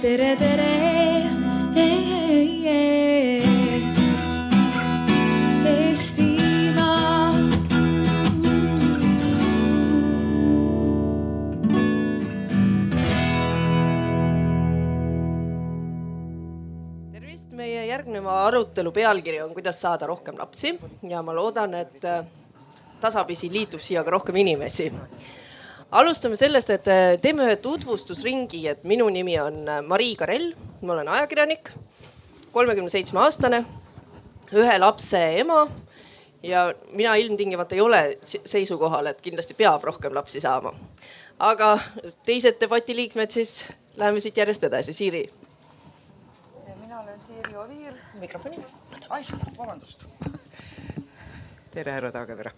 tere, tere. Eestimaa. tervist, meie järgneva arutelu pealkiri on, kuidas saada rohkem lapsi ja ma loodan, et tasapisi liitub siia ka rohkem inimesi. Alustame sellest, et äh, teeme ühe tutvustusringi, et minu nimi on äh, Marii Karell, ma olen ajakirjanik, kolmekümne seitsme aastane, ühe lapse ema ja mina ilmtingimata ei ole seisukohal, et kindlasti peab rohkem lapsi saama. aga teised debati liikmed siis läheme siit järjest edasi, Siiri mina olen Siiri Oviir. mikrofoni. vabandust. tere, härra Taagepera.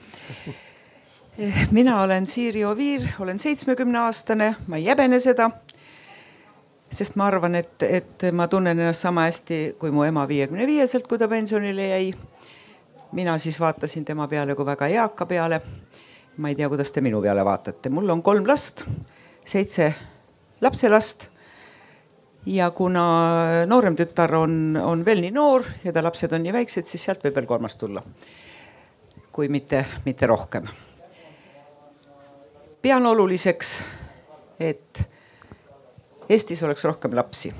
Mina olen Siiri Oviir, olen seitsmekümne aastane, ma ei häbene seda. sest ma arvan, et, et ma tunnen ennast sama hästi kui mu ema viiekümne viieselt, kui ta pensionile jäi. mina siis vaatasin tema peale kui väga eaka peale. ma ei tea, kuidas te minu peale vaatate, mul on kolm last, seitse lapselast ja kuna noorem tütar on, on veel nii noor ja ta lapsed on nii väiksed, siis sealt võib veel kolmas tulla. kui mitte, mitte rohkem. Pean oluliseks, et Eestis oleks rohkem lapsi.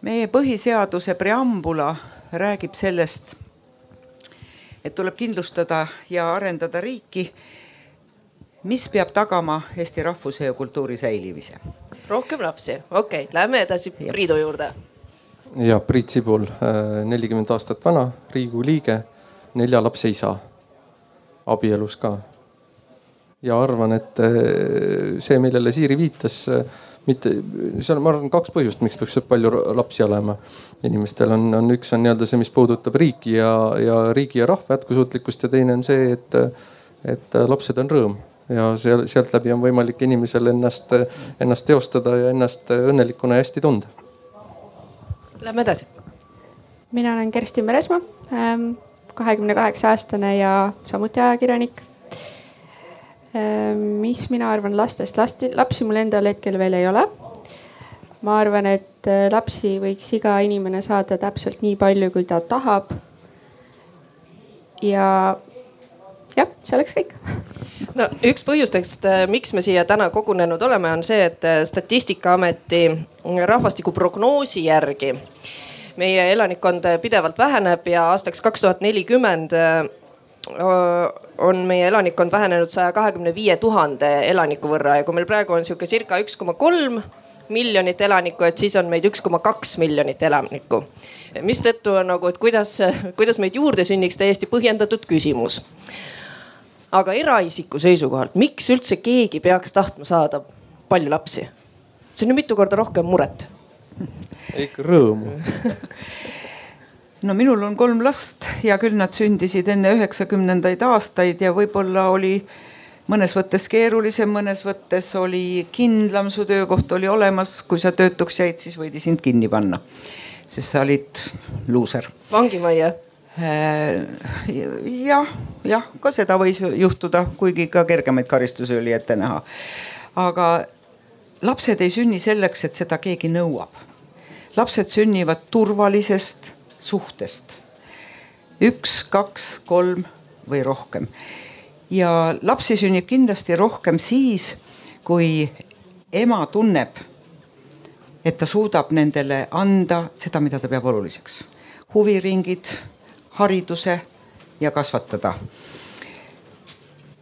meie põhiseaduse preambula räägib sellest, et tuleb kindlustada ja arendada riiki, mis peab tagama eesti rahvuse ja kultuuri säilimise rohkem lapsi, okei okay,, lähme edasi Priidu juurde. ja Priit Sibul, nelikümmend aastat vana, Riigikogu liige, nelja lapse isa, abielus ka. Ja arvan, et eh, see, millele Siiri viitas, eh, mitte, seal on, ma arvan, kaks põhjust, miks peaks palju lapsi olema. inimestel on, on üks on nii-öelda see, mis puudutab riiki ja, ja riigi ja rahva jätkusuutlikkust ja teine on see, et, et lapsed on rõõm ja seal, sealt läbi on võimalik inimesel ennast, ennast teostada ja ennast õnnelikuna ja hästi tunda. Lähme edasi. mina olen Kersti Meresmaa, kahekümne kaheksa aastane ja samuti ajakirjanik. Mis mina arvan lastest, lasti, lapsi mul endal hetkel veel ei ole. ma arvan, et äh, lapsi võiks iga inimene saada täpselt nii palju, kui ta tahab. ja jah, see oleks kõik no üks põhjustest, miks me siia täna kogunenud oleme, on see, et äh, Statistikaameti rahvastikuprognoosi järgi meie elanikkond pidevalt väheneb ja aastaks kaks tuhat nelikümmend äh, on meie elanikkond vähenenud saja kahekümne viie tuhande elaniku võrra ja kui meil praegu on sihuke circa üks koma kolm miljonit elanikku, et siis on meid üks koma kaks miljonit elanikku. mistõttu on nagu, et kuidas, kuidas meid juurde sünniks täiesti põhjendatud küsimus aga eraisiku seisukohalt, miks üldse keegi peaks tahtma saada palju lapsi? see on ju mitu korda rohkem muret. ikka rõõmu no minul on kolm last ja küll nad sündisid enne üheksakümnendaid aastaid ja võib-olla oli mõnes võttes keerulisem, mõnes võttes oli kindlam, su töökoht oli olemas, kui sa töötuks jäid, siis võidi sind kinni panna. sest sa olid luuser. vangimajja jah, jah, ka seda võis juhtuda, kuigi ka kergemaid karistusi oli ette näha. aga lapsed ei sünni selleks, et seda keegi nõuab. lapsed sünnivad turvalisest suhtest. üks, kaks, kolm või rohkem. ja lapsi sünnib kindlasti rohkem siis, kui ema tunneb, et ta suudab nendele anda seda, mida ta peab oluliseks. huviringid hariduse ja kasvatada.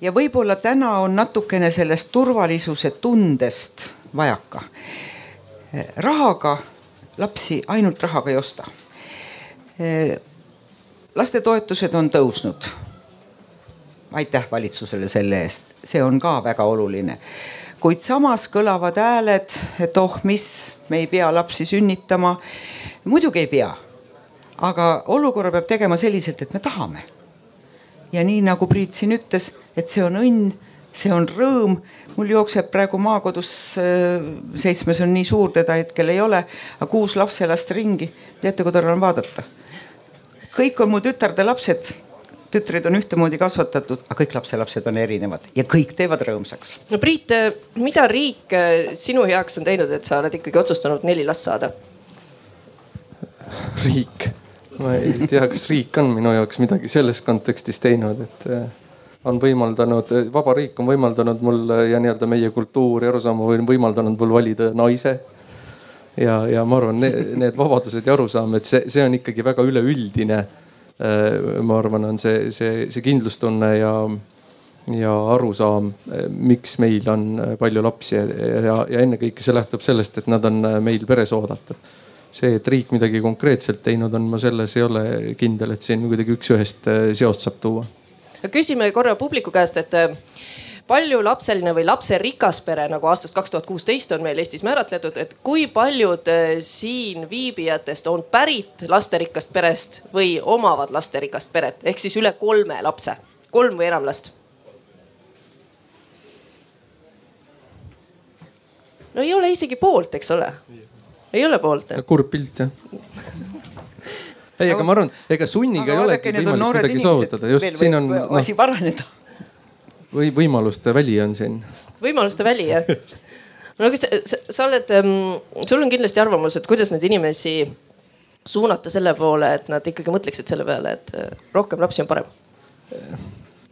ja võib-olla täna on natukene sellest turvalisuse tundest vajaka. rahaga lapsi ainult rahaga ei osta. Lastetoetused on tõusnud. aitäh valitsusele selle eest, see on ka väga oluline. kuid samas kõlavad hääled, et oh, mis, me ei pea lapsi sünnitama. muidugi ei pea aga olukorra peab tegema selliselt, et me tahame. ja nii nagu Priit siin ütles, et see on õnn, see on rõõm. mul jookseb praegu maakodus, seitsmes on nii suur, teda hetkel ei ole, aga kuus lapselast ringi. teate, kui tore on vaadata. kõik on mu tütarde lapsed, tütred on ühtemoodi kasvatatud, aga kõik lapselapsed on erinevad ja kõik teevad rõõmsaks. no Priit, mida riik sinu heaks on teinud, et sa oled ikkagi otsustanud neli last saada? riik, ma ei tea, kas riik on minu jaoks midagi selles kontekstis teinud, et on võimaldanud, vaba riik on võimaldanud mul ja nii-öelda meie kultuur ja arusaam on võimaldanud mul valida naise. ja, ja ma arvan, need vabadused ja arusaam, et see, see on ikkagi väga üleüldine. Äh, ma arvan, on see, see, see kindlustunne ja, ja arusaam, miks meil on palju lapsi ja, ja, ja ennekõike see lähtub sellest, et nad on meil peres oodatud see, et riik midagi konkreetselt teinud on, ma selles ei ole kindel, et siin kuidagi üks-ühest seost saab tuua küsime korra publiku käest, et äh, paljulapseline või lapserikas pere, nagu aastast kaks tuhat kuusteist on meil Eestis määratletud, et kui paljud äh, siin viibijatest on pärit lasterikkast perest või omavad lasterikast peret ehk siis üle kolme lapse, kolm või enam last? no ei ole isegi poolt, eks ole. ei ole poolt. kurb pilt jah ei, aga ma arvan, ega sunniga ei olegi võimalik midagi saavutada, just siin on no,. asi paraneda. või võimaluste väli on siin. võimaluste väli jah no aga sa, sa, sa oled um,, sul on kindlasti arvamus, et kuidas neid inimesi suunata selle poole, et nad ikkagi mõtleksid selle peale, et äh, rohkem lapsi on parem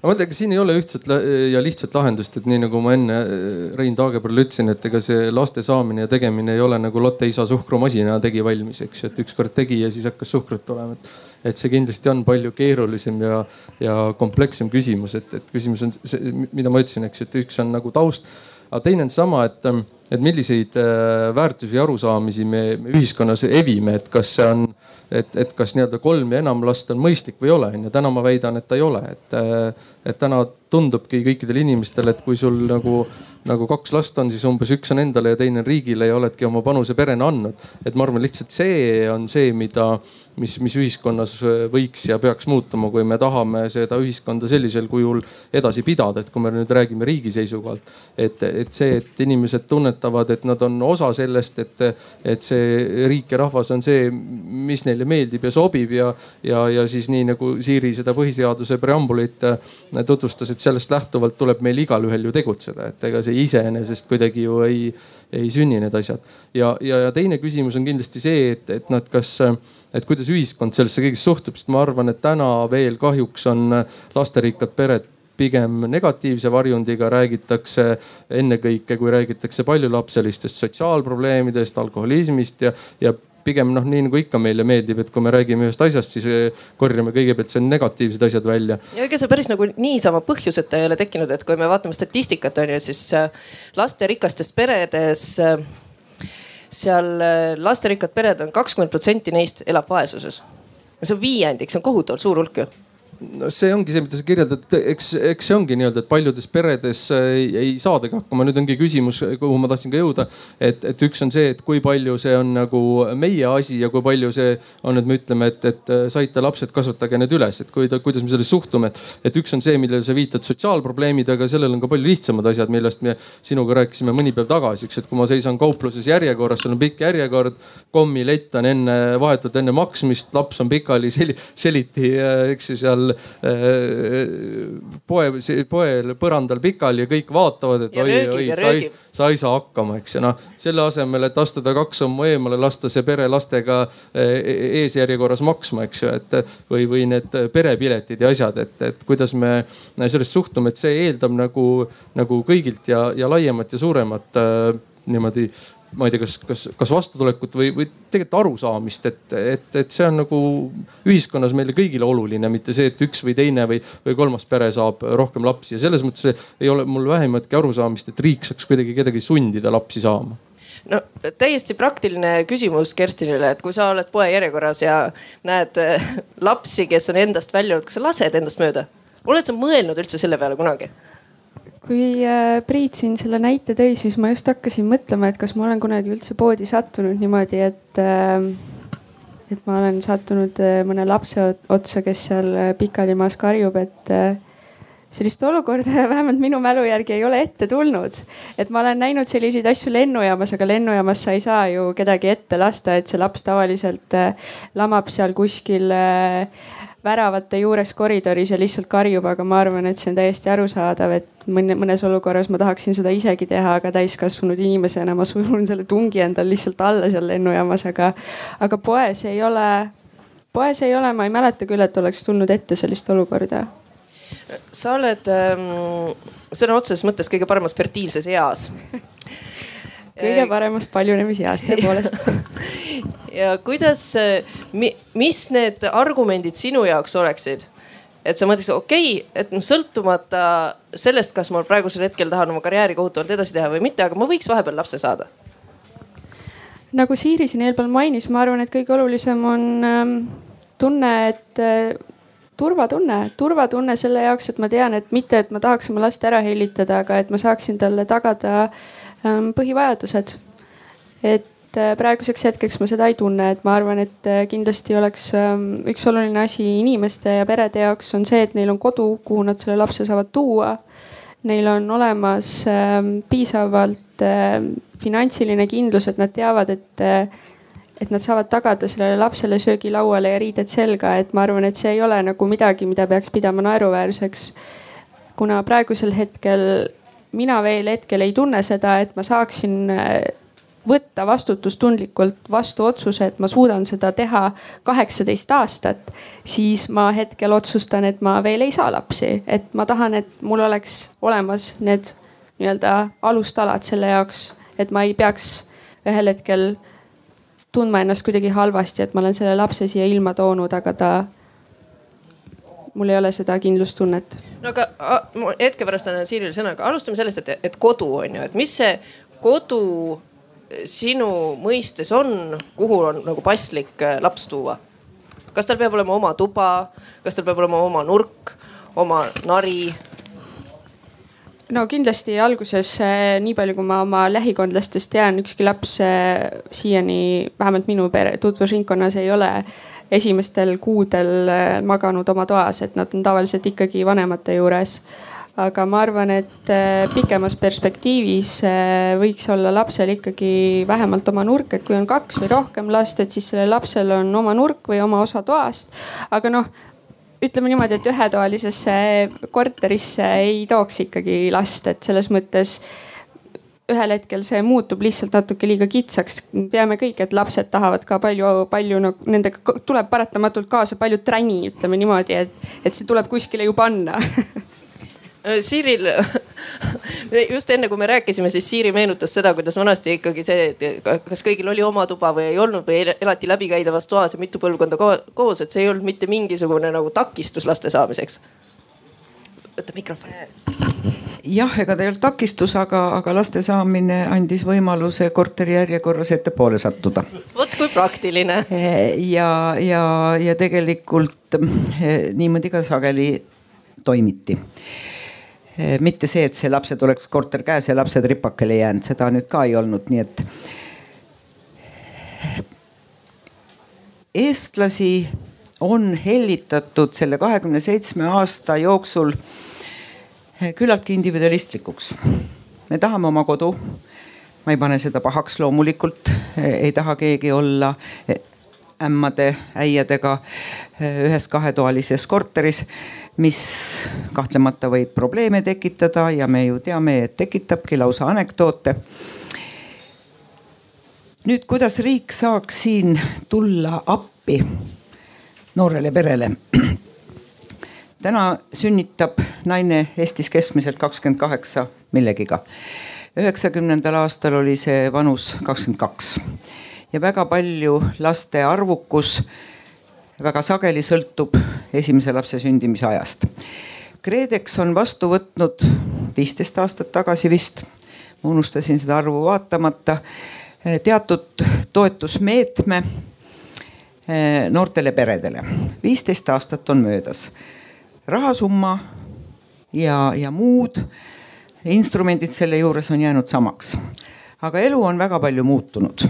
ma mõtlen, ega siin ei ole ühtset ja lihtsat lahendust, et nii nagu ma enne äh, Rein Taageperle ütlesin, et ega see laste saamine ja tegemine ei ole nagu Lotte isa suhkrumasina tegi valmis, eks ju, et ükskord tegi ja siis hakkas suhkrut tulema. et, et see kindlasti on palju keerulisem ja, ja komplekssem küsimus, et, et küsimus on see, mida ma ütlesin, eks et üks on nagu taust aga teine on sama, et, et milliseid äh, väärtusi ja arusaamisi me, me ühiskonnas evime, et kas see on, et, et kas nii-öelda kolm ja enam last on mõistlik või ei ole, onju. täna ma väidan, et ta ei ole, et, äh, et täna tundubki kõikidele inimestele, et kui sul nagu, nagu kaks last on, siis umbes üks on endale ja teine on riigile ja oledki oma panuse perena andnud. et ma arvan, lihtsalt see on see, mida mis, mis ühiskonnas äh, võiks ja peaks muutuma, kui me tahame seda ühiskonda sellisel kujul edasi pidada, et kui me nüüd räägime riigi seisukohalt. et, et see, et inimesed tunnetavad, et nad on osa sellest, et, et see riik ja rahvas on see, mis neile meeldib ja sobib ja, ja, ja siis nii nagu Siiri seda põhiseaduse preambulit äh, tutvustas, et sellest lähtuvalt tuleb meil igalühel ju tegutseda, et ega see iseenesest kuidagi ju ei, ei sünni need asjad. ja, ja, ja teine küsimus on kindlasti see, et, et nad kas et kuidas ühiskond sellesse kõigesse suhtub, sest ma arvan, et täna veel kahjuks on lasterikkad pered pigem negatiivse varjundiga, räägitakse ennekõike, kui räägitakse paljulapselistest sotsiaalprobleemidest, alkoholismist ja, ja pigem noh, nii nagu ikka meile meeldib, et kui me räägime ühest asjast, siis eh, korjame kõigepealt see negatiivsed asjad välja. ja ega see päris nagu niisama põhjuseta ei ole tekkinud, et kui me vaatame statistikat on ju, siis eh, lasterikastes peredes äh, seal äh, lasterikkad pered on kakskümmend protsenti neist elab vaesuses. see on viiendik, see on kohutavalt suur hulk ju no see ongi see, mida sa kirjeldad, eks, eks see ongi nii-öelda, et paljudes peredes äh, ei, ei saadagi hakkama. nüüd ongi küsimus, kuhu ma tahtsin ka jõuda. et, et üks on see, et kui palju see on nagu meie asi ja kui palju see on, et me ütleme, et, et äh, saite lapsed, kasvatage need üles, et kui, kuidas me sellesse suhtume. et üks on see, millele sa viitad, sotsiaalprobleemid, aga sellel on ka palju lihtsamad asjad, millest me sinuga rääkisime mõni päev tagasi, eks, et kui ma seisan kaupluses järjekorras, seal on pikk järjekord, kommilett on enne, vahetult enne maksmist, laps on pikali seli, seliti, äh, eks ju seal seal poe, poel põrandal pikali ja kõik vaatavad, et ja oi, oi, sa ei, sa ei saa hakkama, eks ju. noh, selle asemel, et astuda kaks sammu eemale, lasta see pere lastega eesjärjekorras maksma, eks ju, et või, või need perepiletid ja asjad, et, et kuidas me sellest suhtume, et see eeldab nagu, nagu kõigilt ja, ja laiemat ja suuremat äh, niimoodi ma ei tea, kas, kas, kas vastutulekut või, või tegelikult arusaamist, et, et, et see on nagu ühiskonnas meile kõigile oluline, mitte see, et üks või teine või, või kolmas pere saab rohkem lapsi ja selles mõttes ei ole mul vähimatki arusaamist, et riik saaks kuidagi kedagi sundida lapsi saama no täiesti praktiline küsimus Kerstinile, et kui sa oled poejärjekorras ja näed äh, lapsi, kes on endast välja jõudnud, kas sa lased endast mööda? oled sa mõelnud üldse selle peale kunagi? Kui äh, Priit siin selle näite tõi, siis ma just hakkasin mõtlema, et kas ma olen kunagi üldse poodi sattunud niimoodi, et, äh, et ma olen sattunud äh, mõne lapse otsa, kes seal pikalimaas karjub, et sellist olukorda vähemalt minu mälu järgi ei ole ette tulnud. et ma olen näinud selliseid asju lennujaamas, aga lennujaamas sa ei saa ju kedagi ette lasta, et see laps tavaliselt lamab seal kuskil väravate juures koridoris ja lihtsalt karjub, aga ma arvan, et see on täiesti arusaadav, et mõne, mõnes olukorras ma tahaksin seda isegi teha, aga täiskasvanud inimesena ma surun selle tungi endal lihtsalt alla seal lennujaamas, aga, aga poes ei ole, poes ei ole, ma ei mäleta küll, et oleks tulnud ette sellist olukorda. Sa oled ähm, sõna otseses mõttes kõige paremas fertiilses eas kõige paremas paljunemiseas tõepoolest ja kuidas, mis need argumendid sinu jaoks oleksid? et sa mõtleks, okei okay,, et noh, sõltumata sellest, kas ma praegusel hetkel tahan oma karjääri kohutavalt edasi teha või mitte, aga ma võiks vahepeal lapse saada. nagu Siiri siin eelpool mainis, ma arvan, et kõige olulisem on ähm, tunne, et äh, turvatunne, turvatunne selle jaoks, et ma tean, et mitte, et ma tahaks oma last ära hellitada, aga et ma saaksin talle tagada ähm, põhivajadused. et Äh, praeguseks hetkeks ma seda ei tunne, et ma arvan, et äh, kindlasti oleks ähm, üks oluline asi inimeste ja perede jaoks on see, et neil on kodu, kuhu nad selle lapse saavad tuua. Neil on olemas ähm, piisavalt ähm, finantsiline kindlus, et nad teavad, et, äh, et nad saavad tagada sellele lapsele söögi lauale ja riided selga, et ma arvan, et see ei ole nagu midagi, mida peaks pidama naeruväärseks. kuna praegusel hetkel mina veel hetkel ei tunne seda, et ma saaksin võtta vastutustundlikult vastu otsuse, et ma suudan seda teha kaheksateist aastat, siis ma hetkel otsustan, et ma veel ei saa lapsi, et ma tahan, et mul oleks olemas need nii-öelda alustalad selle jaoks, et ma ei peaks ühel hetkel tundma ennast kuidagi halvasti, et ma olen selle lapse siia ilma toonud, aga ta mul ei ole seda kindlustunnet. no aga hetke pärast annan Siirile sõna, aga alustame sellest, et, et kodu on ju, et mis see kodu sinu mõistes on, kuhu on nagu paslik äh, laps tuua? kas tal peab olema oma tuba, kas tal peab olema oma nurk, oma nari? no kindlasti alguses, äh, nii palju kui ma oma lähikondlastest tean, ükski laps siiani, vähemalt minu pere tutvusringkonnas ei ole esimestel kuudel maganud oma toas, et nad on tavaliselt ikkagi vanemate juures aga ma arvan, et äh, pikemas perspektiivis äh, võiks olla lapsel ikkagi vähemalt oma nurk, et kui on kaks või rohkem last, et siis sellel lapsel on oma nurk või oma osa toast. aga noh, ütleme niimoodi, et ühetoalisesse korterisse ei tooks ikkagi last, et selles mõttes ühel hetkel see muutub lihtsalt natuke liiga kitsaks. teame kõik, et lapsed tahavad ka palju, palju nagu no, nendega tuleb paratamatult kaasa palju träni, ütleme niimoodi, et, et see tuleb kuskile ju panna Äh, Siiril, just enne kui me rääkisime, siis Siiri meenutas seda, kuidas vanasti ikkagi see, et kas kõigil oli oma tuba või ei olnud või elati läbikäidavas toas ja mitu põlvkonda koos, et see ei olnud mitte mingisugune nagu takistus laste saamiseks. võta mikrofon jah, ega ta ei olnud takistus, aga, aga laste saamine andis võimaluse korteri järjekorras ettepoole sattuda. vot kui praktiline. ja, ja, ja tegelikult eh, niimoodi ka sageli toimiti Eh, mitte see, et see lapsed oleks korter käes ja lapsed ripakile jäänud, seda nüüd ka ei olnud, nii et. eestlasi on hellitatud selle kahekümne seitsme aasta jooksul küllaltki individualistlikuks. me tahame oma kodu. ma ei pane seda pahaks loomulikult, eh, ei taha keegi olla ämmade, äiadega ühes kahetoalises korteris, mis kahtlemata võib probleeme tekitada ja me ju teame, et tekitabki lausa anekdoote. nüüd, kuidas riik saaks siin tulla appi noorele perele? täna sünnitab naine Eestis keskmiselt kakskümmend kaheksa millegiga. üheksakümnendal aastal oli see vanus kakskümmend kaks ja väga palju laste arvukus väga sageli sõltub esimese lapse sündimise ajast. KredEx on vastu võtnud viisteist aastat tagasi vist, ma unustasin seda arvu vaatamata, teatud toetusmeetme eh, noortele peredele. viisteist aastat on möödas. Rahasumma ja, ja muud instrumendid selle juures on jäänud samaks. aga elu on väga palju muutunud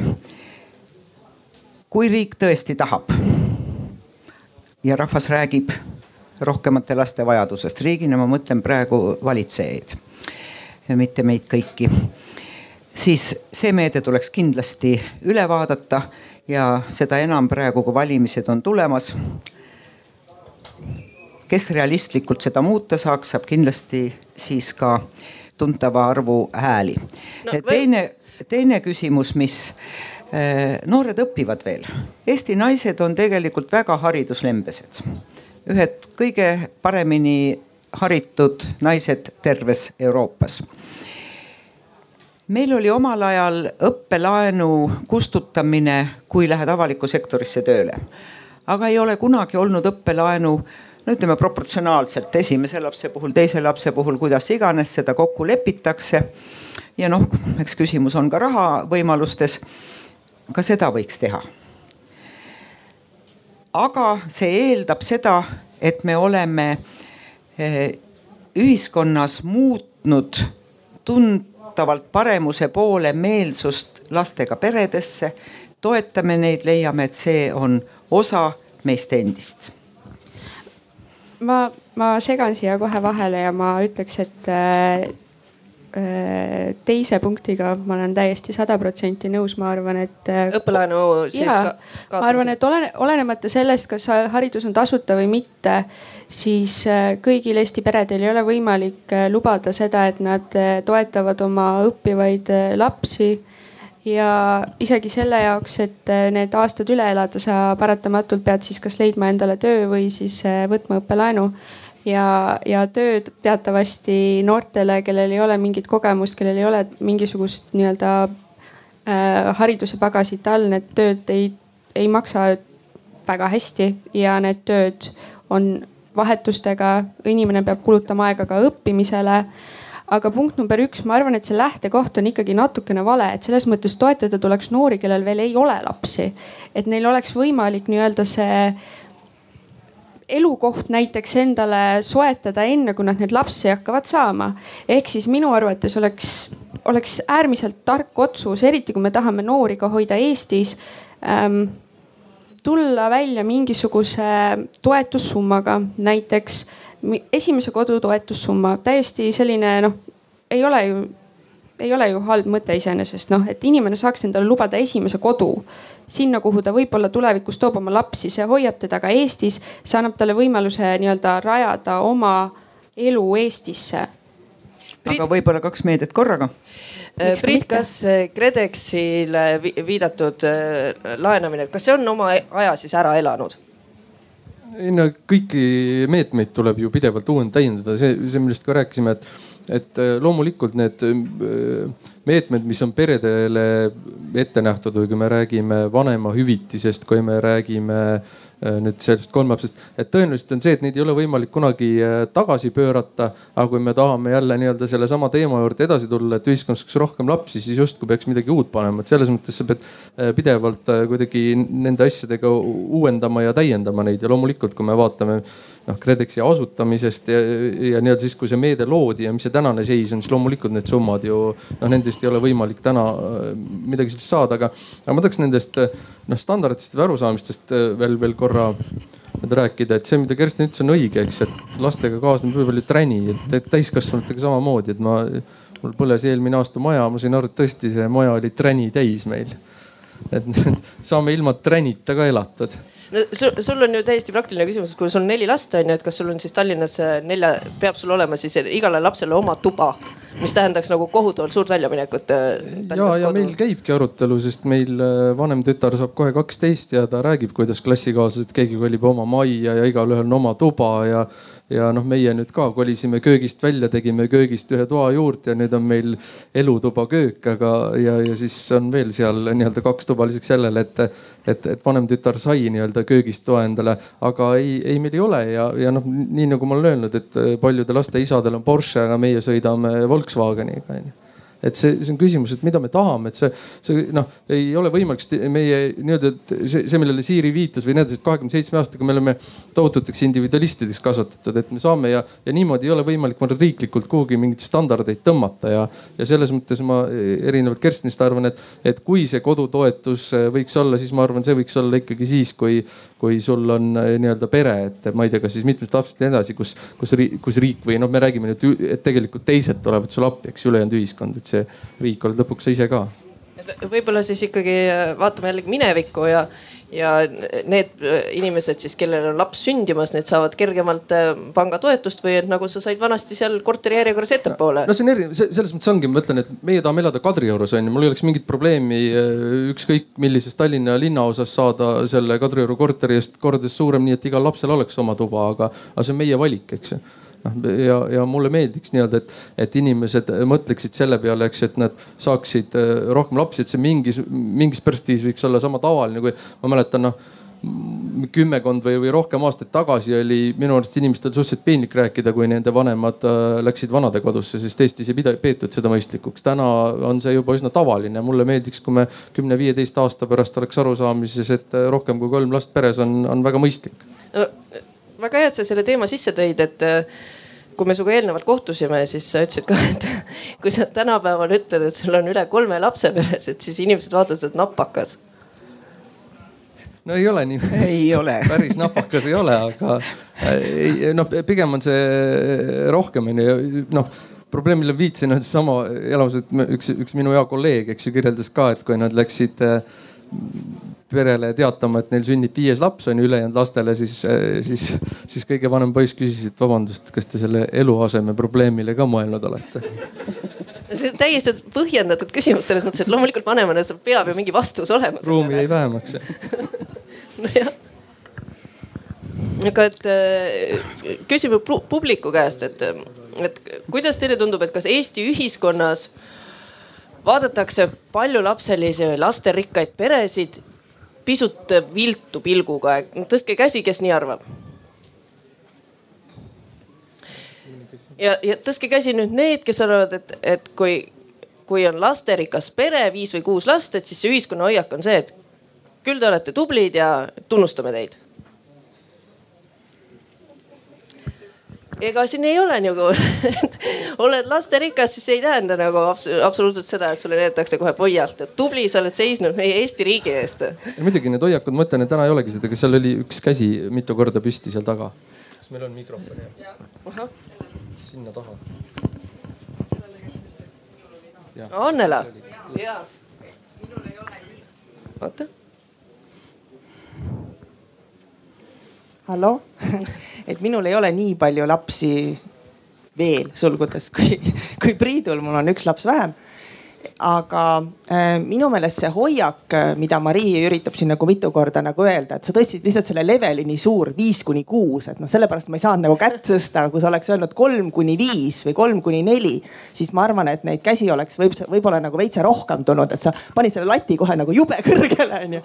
kui riik tõesti tahab ja rahvas räägib rohkemate laste vajadusest, riigina ma mõtlen praegu valitsejaid ja mitte meid kõiki, siis see meede tuleks kindlasti üle vaadata ja seda enam praegu, kui valimised on tulemas. Kes realistlikult seda muuta saaks, saab kindlasti siis ka tuntava arvu hääli no,. teine, teine küsimus, mis äh, noored õpivad veel. Eesti naised on tegelikult väga hariduslembesed. ühed kõige paremini haritud naised terves Euroopas meil oli omal ajal õppelaenu kustutamine, kui lähed avalikku sektorisse tööle. aga ei ole kunagi olnud õppelaenu, no ütleme proportsionaalselt esimese lapse puhul, teise lapse puhul, kuidas iganes seda kokku lepitakse. ja noh, eks küsimus on ka rahavõimalustes. ka seda võiks teha. aga see eeldab seda, et me oleme eh, ühiskonnas muutnud tuntavalt paremuse poole meelsust lastega peredesse. toetame neid, leiame, et see on osa meist endist. Ma, ma segan siia kohe vahele ja ma ütleks, et äh, Äh, teise punktiga ma olen täiesti sada protsenti nõus, ma arvan, et. Äh, õppelaenu siis ka. ma arvan, et olene, olenemata sellest, kas haridus on tasuta või mitte, siis kõigil Eesti peredel ei ole võimalik lubada seda, et nad toetavad oma õppivaid lapsi ja isegi selle jaoks, et need aastad üle elada, sa paratamatult pead siis kas leidma endale töö või siis võtma õppelaenu. Ja, ja tööd teatavasti noortele, kellel ei ole mingit kogemust, kellel ei ole mingisugust nii-öelda äh, hariduse pagasit all, need tööd ei, ei maksa väga hästi ja need tööd on vahetustega, inimene peab kulutama aega ka õppimisele aga punkt number üks, ma arvan, et see lähtekoht on ikkagi natukene vale, et selles mõttes toetada tuleks noori, kellel veel ei ole lapsi. et neil oleks võimalik nii-öelda see elukoht näiteks endale soetada enne, kui nad neid lapsi hakkavad saama. ehk siis minu arvates oleks, oleks äärmiselt tark otsus, eriti kui me tahame noori ka hoida Eestis ähm,. tulla välja mingisuguse toetussummaga, näiteks esimese kodu toetussumma, täiesti selline noh, ei ole ju ei ole ju halb mõte iseenesest noh, et inimene saaks endale lubada esimese kodu sinna, kuhu ta võib-olla tulevikus toob oma lapsi, see hoiab teda ka Eestis, see annab talle võimaluse nii-öelda rajada oma elu Eestisse. aga võib-olla kaks meedet korraga. Priit, kas KredExile viidatud äh, laenamine, kas see on oma aja siis ära elanud? Ei no kõiki meetmeid tuleb ju pidevalt uuendada, täiendada, see, see millest ka rääkisime, et et äh, loomulikult need äh, meetmed, mis on peredele ette nähtud või kui me räägime vanemahüvitisest, kui me räägime äh, nüüd sellest kolmelapsest, et tõenäoliselt on see, et neid ei ole võimalik kunagi tagasi pöörata. aga kui me tahame jälle nii-öelda sellesama teema juurde edasi tulla, et ühiskonnas oleks rohkem lapsi, siis justkui peaks midagi uut panema, et selles mõttes sa pead pidevalt kuidagi nende asjadega uuendama ja täiendama neid ja loomulikult, kui me vaatame noh KredExi asutamisest ja, ja nii-öelda siis, kui see meede loodi ja mis see tänane seis on, siis loomulikult need summad ju noh, nendest ei ole võimalik täna äh, midagi sellist saada, aga, aga ma tahaks nendest noh standarditest või arusaamistest äh, veel, veel korra rääkida, et see, mida Kersten ütles, on õige, eks, et lastega kaasneb võib-olla träni, et täiskasvanutega samamoodi, et ma, mul põles eelmine aasta maja, ma sain aru, et tõesti see maja oli träni täis meil. et saame ilma tränita ka elatud no sul, sul on ju täiesti praktiline küsimus, kui sul on neli last on ju, et kas sul on siis Tallinnas äh, nelja, peab sul olema siis igale lapsele oma tuba, mis tähendaks nagu kohutavalt suurt väljaminekut. Äh, ja, ja meil käibki arutelu, sest meil äh, vanem tütar saab kohe kaksteist ja ta räägib, kuidas klassikaaslased, keegi kolib oma majja ja igalühel on oma tuba ja ja noh, meie nüüd ka kolisime köögist välja, tegime köögist ühe toa juurde ja nüüd on meil elutuba köök, aga ja, ja siis on veel seal nii-öelda kaks tuba lisaks sellele, et, et, et vanem tütar sai nii-öelda köögist toa endale, aga ei, ei, meil ei ole ja, ja noh, nii nagu ma olen öelnud, et paljude laste isadel on Porsche, aga meie sõidame Volkswageniga onju et see, see on küsimus, et mida me tahame, et see, see noh, ei ole võimalik meie nii-öelda see, see, millele Siiri viitas või need, et kahekümne seitsme aastaga me oleme tohututeks individualistideks kasvatatud, et me saame ja, ja niimoodi ei ole võimalik riiklikult kuhugi mingeid standardeid tõmmata ja, ja selles mõttes ma erinevalt Kerstinist arvan, et, et kui see kodutoetus võiks olla, siis ma arvan, see võiks olla ikkagi siis, kui, kui sul on nii-öelda pere, et ma ei tea, kas siis mitmest lapsest ja nii edasi, kus, kus, kus riik või noh, me räägime nüüd, et tegelikult teised tulevad sulle appi, eks ülejäänud ühiskond, et see riik oled lõpuks sa ise ka võib-olla siis ikkagi vaatame jällegi minevikku ja ja need äh, inimesed siis, kellel on laps sündimas, need saavad kergemalt äh, pangatoetust või et nagu sa said vanasti seal korteri järjekorras ettepoole. no see on erinev, selles mõttes ongi, ma ütlen, et meie tahame elada Kadriorus on ju, mul ei oleks mingit probleemi äh, ükskõik millises Tallinna linnaosas saada selle Kadrioru korteri eest kordades suurem, nii et igal lapsel oleks oma tuba, aga, aga see on meie valik, eks ju noh ja, ja mulle meeldiks nii-öelda, et, et inimesed mõtleksid selle peale, eks, et nad saaksid äh, rohkem lapsi, et see mingis, mingis perspektiivis võiks olla sama tavaline, kui ma mäletan noh kümmekond või, või rohkem aastaid tagasi oli minu arust inimestel suhteliselt piinlik rääkida, kui nende vanemad äh, läksid vanadekodusse, sest Eestis ei peetud seda mõistlikuks. täna on see juba üsna tavaline. mulle meeldiks, kui me kümne-viieteist aasta pärast oleks arusaamises, et äh, rohkem kui kolm last peres on, on väga mõistlik no,. väga hea, et sa selle teema sisse tõid, et kui me sinuga eelnevalt kohtusime, siis sa ütlesid ka, et kui sa tänapäeval ütled, et sul on üle kolme lapse peres, et siis inimesed vaatavad, sa oled napakas. no ei ole nii. ei ole päris napakas ei ole, aga ei, noh, pigem on see rohkem onju, noh probleem, millele viitasin, on seesama elamus, et üks, üks minu hea kolleeg, eks ju, kirjeldas ka, et kui nad läksid perele teatama, et neil sünnib viies laps on ju ülejäänud lastele, siis, siis, siis kõige vanem poiss küsis, et vabandust, kas te selle eluaseme probleemile ka mõelnud olete? see on täiesti põhjendatud küsimus selles mõttes, et loomulikult vanemana peab ju mingi vastus olema. ruumi jäi vähemaks nojah aga et äh, küsime publiku käest, et, et kuidas teile tundub, et kas Eesti ühiskonnas vaadatakse paljulapselisi või lasterikkaid peresid pisut viltu pilguga. tõstke käsi, kes nii arvab. ja, ja tõstke käsi nüüd need, kes arvavad, et, et kui, kui on lasterikas pere, viis või kuus last, et siis see ühiskonna hoiak on see, et küll te olete tublid ja tunnustame teid ega siin ei ole nagu oled lasterikas, siis ei tähenda nagu absoluutselt seda, et sulle näidatakse kohe poialt, et tubli, sa oled seisnud meie Eesti riigi eest. muidugi need hoiakud, ma ütlen, et täna ei olegi seda, aga seal oli üks käsi mitu korda püsti seal taga. kas meil on mikrofon? sinna taha. Annela. oota. Hallo et minul ei ole nii palju lapsi veel sulgudes kui, kui Priidul, mul on üks laps vähem aga äh, minu meelest see hoiak, äh, mida Marii üritab siin nagu mitu korda nagu öelda, et sa tõstsid lihtsalt selle leveli nii suur, viis kuni kuus, et noh, sellepärast ma ei saanud nagu kätt tõsta, kui sa oleks öelnud kolm kuni viis või kolm kuni neli, siis ma arvan, et neid käsi oleks võib, võib-olla nagu veitsa rohkem tulnud, et sa panid selle lati kohe nagu jube kõrgele, onju.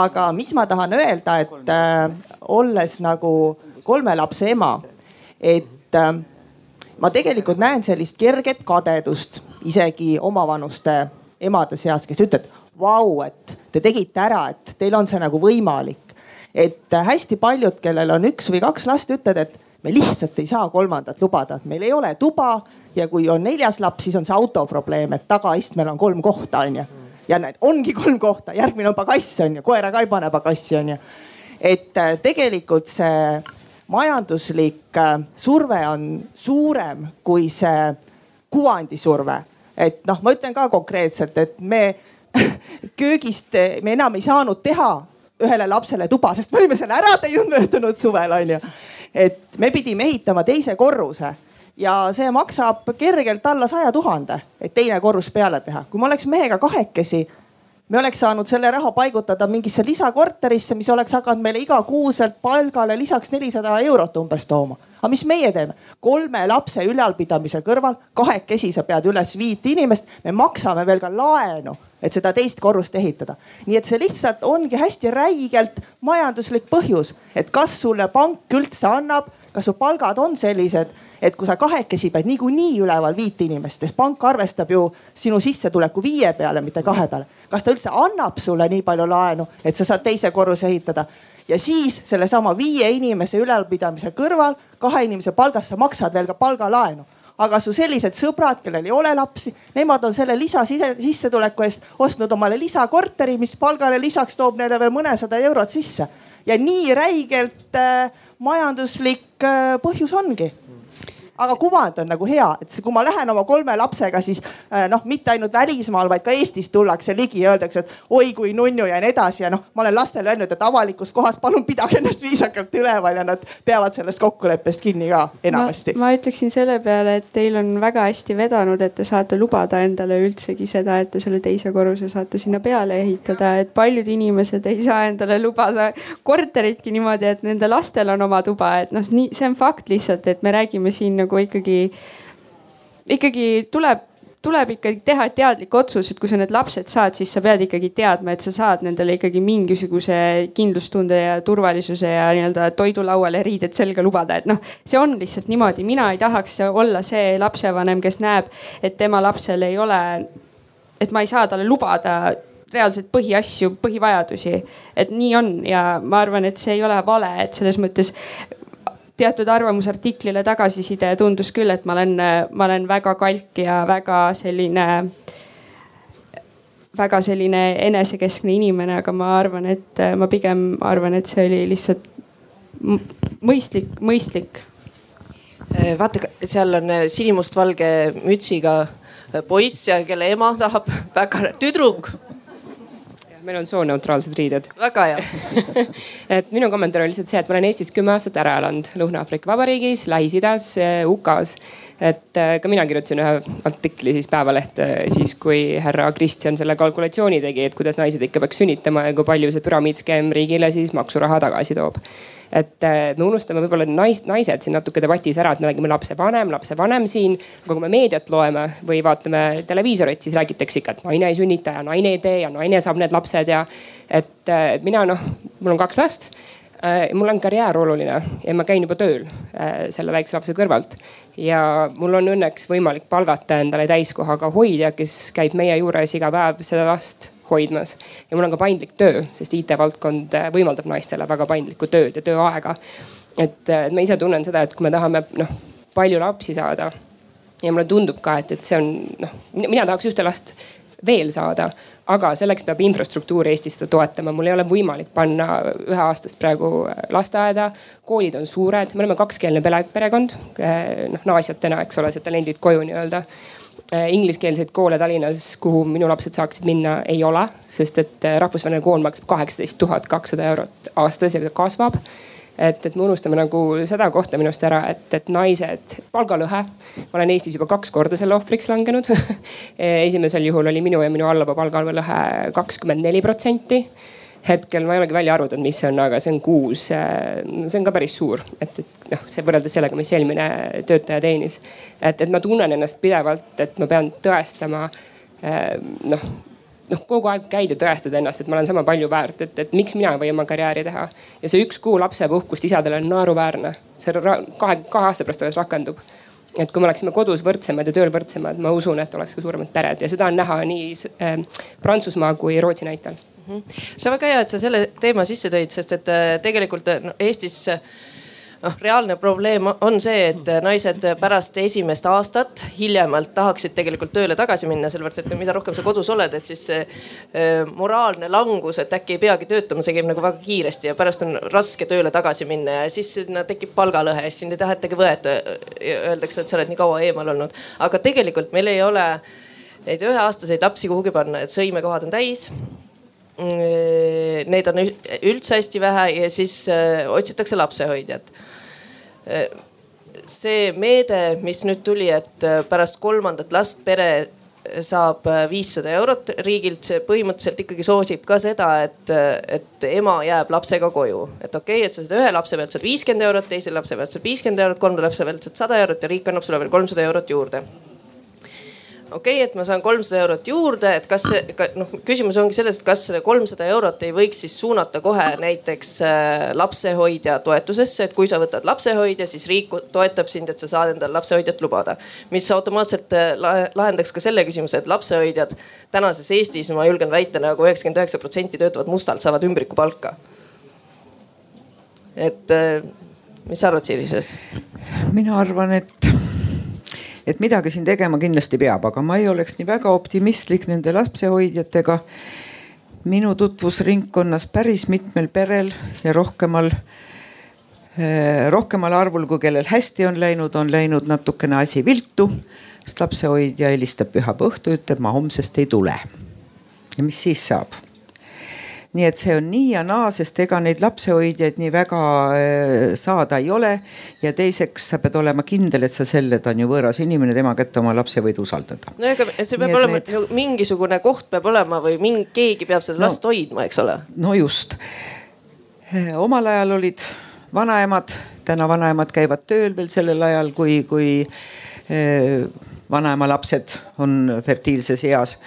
aga mis ma tahan öelda, et äh, olles nagu kolme lapse ema, et äh, ma tegelikult näen sellist kerget kadedust isegi omavanuste emade seas, kes ütlevad, vau, et te tegite ära, et teil on see nagu võimalik. et hästi paljud, kellel on üks või kaks last, ütlevad, et me lihtsalt ei saa kolmandat lubada, et meil ei ole tuba ja kui on neljas laps, siis on see auto probleem, et tagaistmel on kolm kohta, onju. ja näed, ongi kolm kohta, järgmine on pagass onju, koera ka ei pane pagassi onju. et äh, tegelikult see majanduslik äh, surve on suurem kui see kuvandisurve. et noh, ma ütlen ka konkreetselt, et me köögist, me enam ei saanud teha ühele lapsele tuba, sest me olime selle ära teinud möödunud suvel onju. et me pidime ehitama teise korruse ja see maksab kergelt alla saja tuhande, et teine korrus peale teha. kui me oleks mehega kahekesi me oleks saanud selle raha paigutada mingisse lisakorterisse, mis oleks hakanud meile igakuuselt palgale lisaks nelisada eurot umbes tooma. aga mis meie teeme? kolme lapse ülalpidamise kõrval kahekesi sa pead üles viit inimest, me maksame veel ka laenu et seda teist korrust ehitada. nii et see lihtsalt ongi hästi räigelt majanduslik põhjus, et kas sulle pank üldse annab, kas su palgad on sellised et kui sa kahekesi pead niikuinii üleval viit inimest, sest pank arvestab ju sinu sissetuleku viie peale, mitte kahe peale. kas ta üldse annab sulle nii palju laenu, et sa saad teise korruse ehitada? ja siis sellesama viie inimese ülalpidamise kõrval kahe inimese palgast sa maksad veel ka palgalaenu aga su sellised sõbrad, kellel ei ole lapsi, nemad on selle lisasissetuleku eest ostnud omale lisakorteri, mis palgale lisaks toob neile veel mõnesada eurot sisse. Ja nii räigelt äh, majanduslik äh, põhjus ongi aga kuvand on nagu hea, et kui ma lähen oma kolme lapsega, siis äh, noh, mitte ainult välismaal, vaid ka Eestis tullakse ligi ja öeldakse, et oi kui nunnu ja nii edasi ja noh, ma olen lastele öelnud, et avalikus kohas palun pidage ennast viisakalt üleval ja nad peavad sellest kokkuleppest kinni ka enamasti. ma ütleksin selle peale, et teil on väga hästi vedanud, et te saate lubada endale üldsegi seda, et te selle teise korruse saate sinna peale ehitada, et paljud inimesed ei saa endale lubada korteritki niimoodi, et nende lastel on oma tuba, et noh, nii see on fakt lihtsalt, et me räägime siin nagu ikkagi, ikkagi tuleb tuleb ikkagi teha teadlik otsus, et kui sa need lapsed saad, siis sa pead ikkagi teadma, et sa saad nendele ikkagi mingisuguse kindlustunde ja turvalisuse ja nii-öelda toidulauale riided selga lubada, et noh, see on lihtsalt niimoodi, mina ei tahaks olla see lapsevanem, kes näeb, et tema lapsel ei ole, et ma ei saa talle lubada reaalselt põhiasju, põhivajadusi. et nii on ja ma arvan, et see ei ole vale, et selles mõttes teatud arvamusartiklile tagasiside tundus küll, et ma olen, ma olen väga kalk ja väga selline, väga selline enesekeskne inimene, aga ma arvan, et ma pigem arvan, et see oli lihtsalt mõistlik, mõistlik. vaata, seal on sinimustvalge mütsiga poiss ja kelle ema tahab väga, tüdruk meil on sooneutraalsed riided. väga hea et minu kommentaar oli lihtsalt see, et ma olen Eestis kümme aastat ära elanud Lõuna-Aafrika Vabariigis, Lähis-Idas, UK-s. Et äh, ka mina kirjutasin ühe artikli siis Päevalehte siis, kui härra Kristjan selle kalkulatsiooni tegi, et kuidas naised ikka peaks sünnitama ja kui palju see püramiidskeem riigile siis maksuraha tagasi toob et äh, me unustame võib-olla nais, naised siin natuke debatis ära, et me räägime lapsevanem, lapsevanem siin. aga kui me meediat loeme või vaatame televiisorit, siis räägitakse ikka, et naine ei sünnita ja naine ei tee ja naine saab need lapsed ja. et äh, mina noh, mul on kaks last äh, mul on karjäär oluline ja ma käin juba tööl selle väikse lapse kõrvalt. ja mul on õnneks võimalik palgata endale täiskohaga hoidja, kes käib meie juures iga päev seda last hoidmas. ja mul on ka paindlik töö, sest IT-valdkond äh, võimaldab naistele väga paindlikku tööd ja tööaega. et äh, ma ise tunnen seda, et kui me tahame noh palju lapsi saada ja mulle tundub ka, et, et see on noh, mina tahaks ühte last veel saada, aga selleks peab infrastruktuur Eestis seda toetama, mul ei ole võimalik panna üheaastast praegu äh, lasteaeda. koolid on suured, me oleme kakskeelne pere, perekond, noh naasjatena, eks ole, see talendid koju nii-öelda Äh, ingliskeelseid koole Tallinnas, kuhu minu lapsed saaksid minna, ei ole, sest et äh, rahvusvaheline kool maksab kaheksateist tuhat kakssada eurot aastas ja kasvab. Et, et me unustame nagu seda kohta minu arust ära, et, et naised, palgalõhe. ma olen Eestis juba kaks korda selle ohvriks langenud esimesel juhul oli minu ja minu allava palgalõhe kakskümmend neli protsenti hetkel ma ei olegi välja arvutanud, mis see on, aga see on kuus. see on ka päris suur, et, et noh, see võrreldes sellega, mis eelmine töötaja teenis. et, et ma tunnen ennast pidevalt, et ma pean tõestama noh noh, kogu aeg käid ja tõestad ennast, et ma olen sama palju väärt, et, et miks mina ei või oma karjääri teha. ja see üks kuu lapsepuhkust isadele on naeruväärne. see kahe, kahe aasta pärast alles rakendub. et kui me oleksime kodus võrdsemad ja tööl võrdsemad, ma usun, et oleks ka suuremad pered ja seda on näha nii äh, Prantsusmaa kui Rootsi näitel Mhm. see on väga hea, et sa selle teema sisse tõid, sest et äh, tegelikult no, Eestis noh, reaalne probleem on see, et naised pärast esimest aastat hiljemalt tahaksid tegelikult tööle tagasi minna, sellepärast et mida rohkem sa kodus oled, et siis see äh, moraalne langus, et äkki ei peagi töötama, see käib nagu väga kiiresti ja pärast on raske tööle tagasi minna ja siis sinna tekib palgalõhe ja siis sind ei tahetagi võeta. Öeldakse, et sa oled nii kaua eemal olnud, aga tegelikult meil ei ole neid üheaastaseid lapsi kuhugi panna, et sõimekohad on täis Mm, neid on üldse hästi vähe ja siis äh, otsitakse lapsehoidjat. Äh, see meede, mis nüüd tuli, et äh, pärast kolmandat last pere saab viissada eurot riigilt, see põhimõtteliselt ikkagi soosib ka seda, et, et ema jääb lapsega koju. et okei okay,, et sa saad ühe lapse pealt saad viiskümmend eurot, teise lapse pealt saad viiskümmend eurot, kolmanda lapse pealt saad sada eurot ja riik annab sulle veel kolmsada eurot juurde okei okay,, et ma saan kolmsada eurot juurde, et kas see, noh, küsimus ongi selles, et kas selle kolmsada eurot ei võiks siis suunata kohe näiteks äh, lapsehoidja toetusesse, et kui sa võtad lapsehoidja, siis riik toetab sind, et sa saad endale lapsehoidjat lubada. mis automaatselt äh, lahendaks ka selle küsimuse, et lapsehoidjad tänases Eestis, ma julgen väita nagu üheksakümmend üheksa protsenti töötavad mustalt, saavad ümbrikupalka. et äh, mis sa arvad, Siiri, sellest? mina arvan, et et midagi siin tegema kindlasti peab, aga ma ei oleks nii väga optimistlik nende lapsehoidjatega. minu tutvusringkonnas päris mitmel perel ja rohkemal rohkemal arvul, kui kellel hästi on läinud, on läinud natukene asi viltu, sest lapsehoidja helistab pühapäeva õhtu, ütleb, ma homsest ei tule. ja mis siis saab? Nii et see on nii ja naa, sest ega neid lapsehoidjaid nii väga äh, saada ei ole. ja teiseks sa pead olema kindel, et sa selle, ta on ju võõras inimene, tema kätte oma lapse võid usaldada. no ega see peab olema need... Nagu mingisugune koht peab olema või mingi, keegi peab seda no, last hoidma, eks ole. no just. Äh, omal ajal olid vanaemad, täna vanaemad käivad tööl veel sellel ajal, kui, kui äh, vanaema lapsed on fertiilses eas.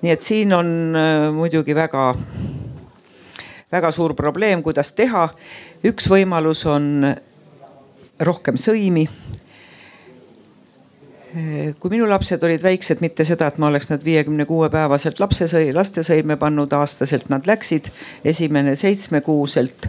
nii et siin on muidugi väga väga suur probleem, kuidas teha. üks võimalus on rohkem sõimi kui minu lapsed olid väiksed, mitte seda, et ma oleks nad viiekümne kuue päevaselt lapsesõi, lastesõime pannud, aastaselt nad läksid, esimene seitsmekuuselt.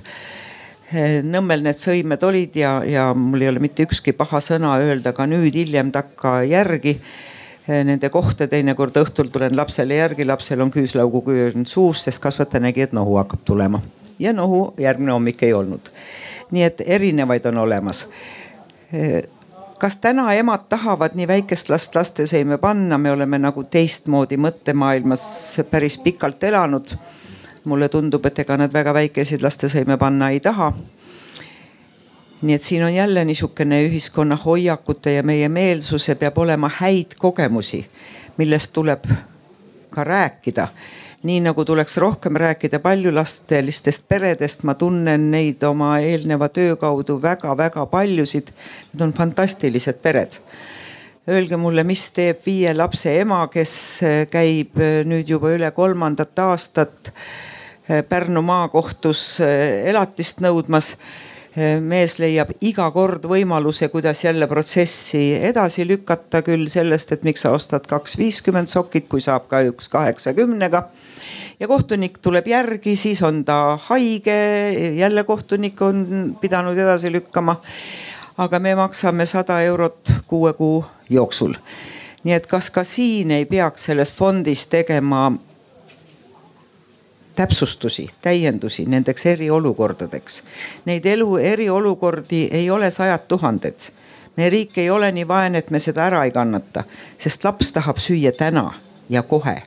Nõmmel need sõimed olid ja, ja mul ei ole mitte ükski paha sõna öelda ka nüüd hiljem takka järgi Eh, nende kohta, teinekord õhtul tulen lapsele järgi, lapsel on küüslauguküür suus, sest kasvataja nägi, et nohu hakkab tulema ja nohu järgmine hommik ei olnud. nii et erinevaid on olemas eh, kas täna emad tahavad nii väikest last lastesõime panna, me oleme nagu teistmoodi mõttemaailmas päris pikalt elanud. mulle tundub, et ega nad väga väikeseid lastesõime panna ei taha nii et siin on jälle niisugune ühiskonna hoiakute ja meie meelsuse peab olema häid kogemusi, millest tuleb ka rääkida. nii nagu tuleks rohkem rääkida paljulapselistest peredest, ma tunnen neid oma eelneva töö kaudu väga-väga paljusid. Need on fantastilised pered öelge mulle, mis teeb viie lapse ema, kes käib nüüd juba üle kolmandat aastat Pärnu maakohtus elatist nõudmas mees leiab iga kord võimaluse, kuidas jälle protsessi edasi lükata, küll sellest, et miks sa ostad kaks viiskümmend sokit, kui saab ka üks kaheksakümnega. ja kohtunik tuleb järgi, siis on ta haige, jälle kohtunik on pidanud edasi lükkama. aga me maksame sada eurot kuue kuu jooksul. nii et kas ka siin ei peaks selles fondis tegema täpsustusi, täiendusi nendeks eriolukordadeks. Neid elu eriolukordi ei ole sajad tuhanded. meie riik ei ole nii vaene, et me seda ära ei kannata, sest laps tahab süüa täna ja kohe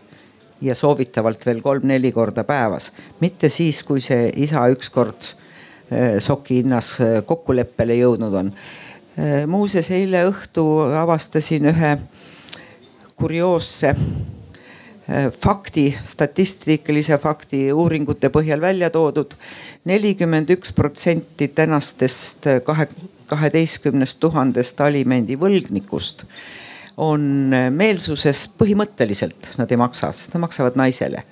ja soovitavalt veel kolm-neli korda päevas, mitte siis, kui see isa ükskord äh, soki hinnas äh, kokkuleppele jõudnud on. Äh, muuseas, eile õhtu avastasin ühe kurioosse fakti, statistilise fakti uuringute põhjal välja toodud. nelikümmend üks protsenti tänastest kahe, kaheteistkümnest tuhandest alimendivõlgnikust on meelsuses põhimõtteliselt, nad ei maksa, sest nad maksavad naisele.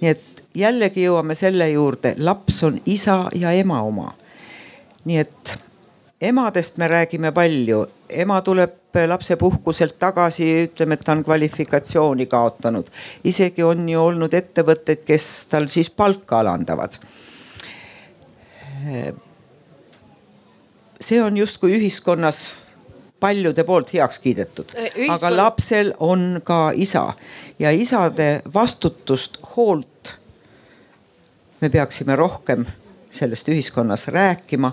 nii et jällegi jõuame selle juurde, laps on isa ja ema oma. nii et emadest me räägime palju, ema tuleb lapsepuhkuselt tagasi, ütleme, et ta on kvalifikatsiooni kaotanud. isegi on ju olnud ettevõtteid, kes tal siis palka alandavad. see on justkui ühiskonnas paljude poolt heaks kiidetud Ühiskond..., aga lapsel on ka isa ja isade vastutust, hoolt me peaksime rohkem sellest ühiskonnas rääkima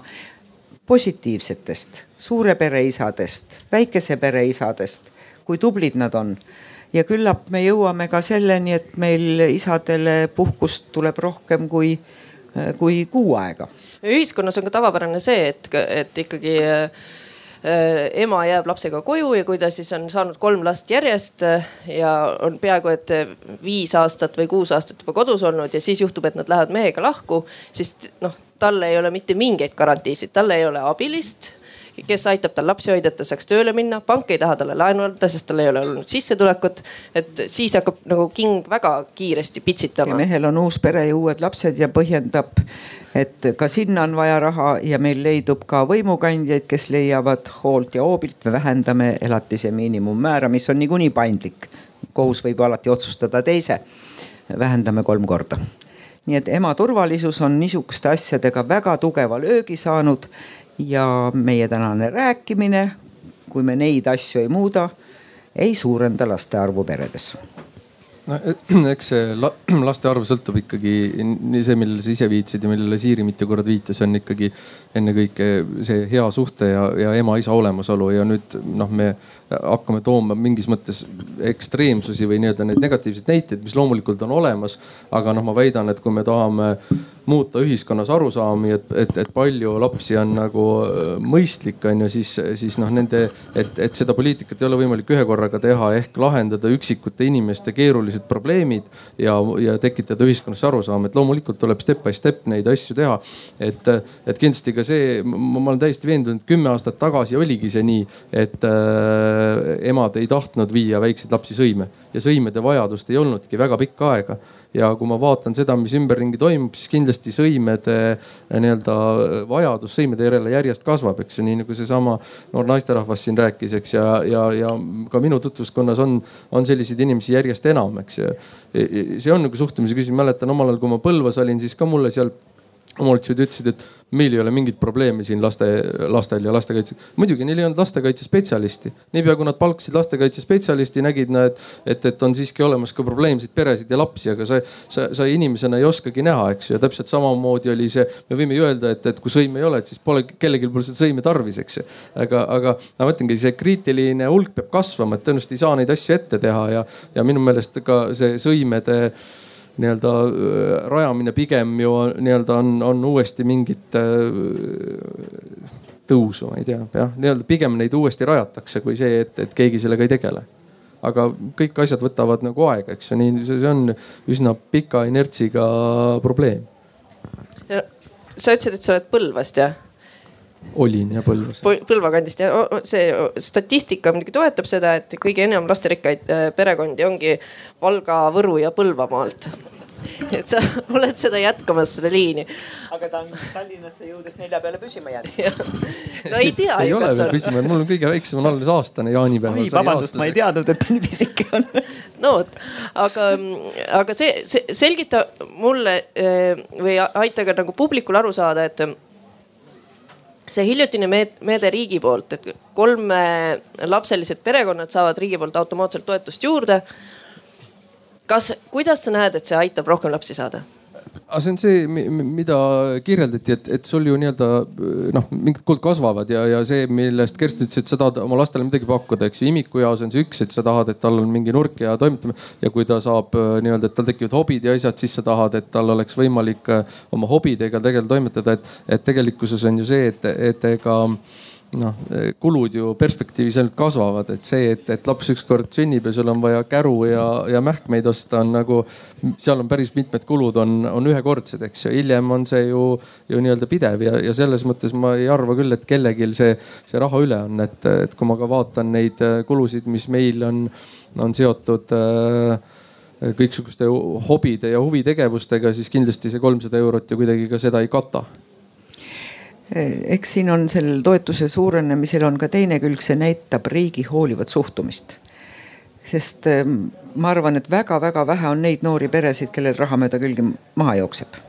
positiivsetest suure pere isadest, väikese pere isadest, kui tublid nad on. ja küllap me jõuame ka selleni, et meil isadele puhkust tuleb rohkem kui, kui kuu aega. ühiskonnas on ka tavapärane see, et, et ikkagi äh, ema jääb lapsega koju ja kui ta siis on saanud kolm last järjest ja on peaaegu et viis aastat või kuus aastat juba kodus olnud ja siis juhtub, et nad lähevad mehega lahku, siis noh, tal ei ole mitte mingeid garantiisid, tal ei ole abilist kes aitab tal lapsi hoida, et ta saaks tööle minna. pank ei taha talle laenu anda, sest tal ei ole olnud sissetulekut. et siis hakkab nagu king väga kiiresti pitsitama. mehel on uus pere ja uued lapsed ja põhjendab, et ka sinna on vaja raha ja meil leidub ka võimukandjaid, kes leiavad hoolt ja hoobilt, me vähendame elatise miinimummäära, mis on niikuinii paindlik. kohus võib alati otsustada teise, vähendame kolm korda nii et ema turvalisus on niisuguste asjadega väga tugeva löögi saanud ja meie tänane rääkimine, kui me neid asju ei muuda, ei suurenda laste arvu peredes no eks see laste arv sõltub ikkagi nii see, millele sa ise viitasid ja millele Siiri mitu korda viitas, on ikkagi ennekõike see hea suhte ja, ja ema-isa olemasolu ja nüüd noh, me hakkame tooma mingis mõttes ekstreemsusi või nii-öelda neid negatiivseid näiteid, mis loomulikult on olemas. aga noh, ma väidan, et kui me tahame muuta ühiskonnas arusaami, et, et, et palju lapsi on nagu äh, mõistlik, on ju, siis, siis noh, nende, et, et seda poliitikat ei ole võimalik ühe korraga teha ehk lahendada üksikute inimeste keerulised probleemid ja, ja tekitada ühiskonnas arusaam, et loomulikult tuleb step by step neid asju teha. et, et kindlasti ka see, ma olen täiesti veendunud, kümme aastat tagasi oligi see nii, et äh, emad ei tahtnud viia väikseid lapsi sõime ja sõimede vajadust ei olnudki väga pikka aega ja kui ma vaatan seda, mis ümberringi toimub, siis kindlasti sõimede eh, nii-öelda eh, vajadus sõimede järele järjest kasvab, eks ju, nii nagu seesama noor naisterahvas siin rääkis, eks ja, ja, ja ka minu tutvuskonnas on, on selliseid inimesi järjest enam, eks ju. see on nagu suhtumise küsimus, mäletan omal ajal, kui ma Põlvas olin, siis ka mulle seal omavalitsused ütlesid, et meil ei ole mingit probleemi siin laste, lastel ja lastekaitse. muidugi neil ei olnud lastekaitsespetsialisti. niipea kui nad palkasid lastekaitsespetsialisti, nägid nad, et, et on siiski olemas ka probleemseid peresid ja lapsi, aga sa, sa, sa inimesena ei oskagi näha, eks ju. ja täpselt samamoodi oli see, me võime ju öelda, et, et kui sõime ei ole, et siis pole kellelgi pole seda sõime tarvis, eks ju. aga, aga ma mõtlengi, see kriitiline hulk peab kasvama, et tõenäoliselt ei saa neid asju ette teha ja, ja minu meelest ka see sõimede nii-öelda äh, rajamine pigem ju nii-öelda on, on uuesti mingit äh, tõusu, ma ei tea, jah, nii-öelda pigem neid uuesti rajatakse, kui see, et, et keegi sellega ei tegele. aga kõik asjad võtavad nagu aega, eks ju, nii see, on üsna pika inertsiga probleem. sa ütlesid, et sa oled Põlvast jah? Olin ja Põlvas. Põlva kandist ja see statistika muidugi toetab seda, et kõige enam lasterikkaid äh, perekondi ongi Valga, Võru ja Põlvamaalt et sa oled seda jätkamas, seda liini. aga ta on Tallinnasse jõudes nelja peale püsima jäänud. no ei tea ei ole veel püsima, mul on kõige väiksem on alles aastane jaanipäev. oi, vabandust, ma ei teadnud, et ta nii pisike on no vot, aga, aga see, see selgita mulle äh, või aita ka nagu publikul aru saada, et see hiljutine meede riigi poolt, et kolmelapselised perekonnad saavad riigi poolt automaatselt toetust juurde. kas, kuidas sa näed, et see aitab rohkem lapsi saada? Aga see on see, mida kirjeldati, et, et sul ju nii-öelda noh, mingid kulud kasvavad ja, ja see, millest Kersten ütles, et sa tahad oma lastele midagi pakkuda, eks ju. imiku jaos on see üks, et sa tahad, et tal on mingi nurk ja toimetamine ja kui ta saab nii-öelda, et tal tekivad hobid ja asjad, siis sa tahad, et tal oleks võimalik oma hobidega tegeleda, toimetada, et, et tegelikkuses on ju see, et, et ega noh, kulud ju perspektiivis ainult kasvavad, et see, et, et laps ükskord sünnib ja sul on vaja käru ja, ja mähkmeid osta, on nagu, seal on päris mitmed kulud on, on ühekordsed, eks ju. hiljem on see ju, ju nii-öelda pidev ja, ja selles mõttes ma ei arva küll, et kellelgi see, see raha üle on, et, et kui ma ka vaatan neid kulusid, mis meil on, on seotud äh, kõiksuguste hobide ja huvitegevustega, siis kindlasti see kolmsada eurot ju kuidagi ka seda ei kata eks siin on sellel toetuse suurenemisel on ka teine külg, see näitab riigi hoolivat suhtumist. sest ehm, ma arvan, et väga-väga vähe on neid noori peresid, kellel raha mööda külge maha jookseb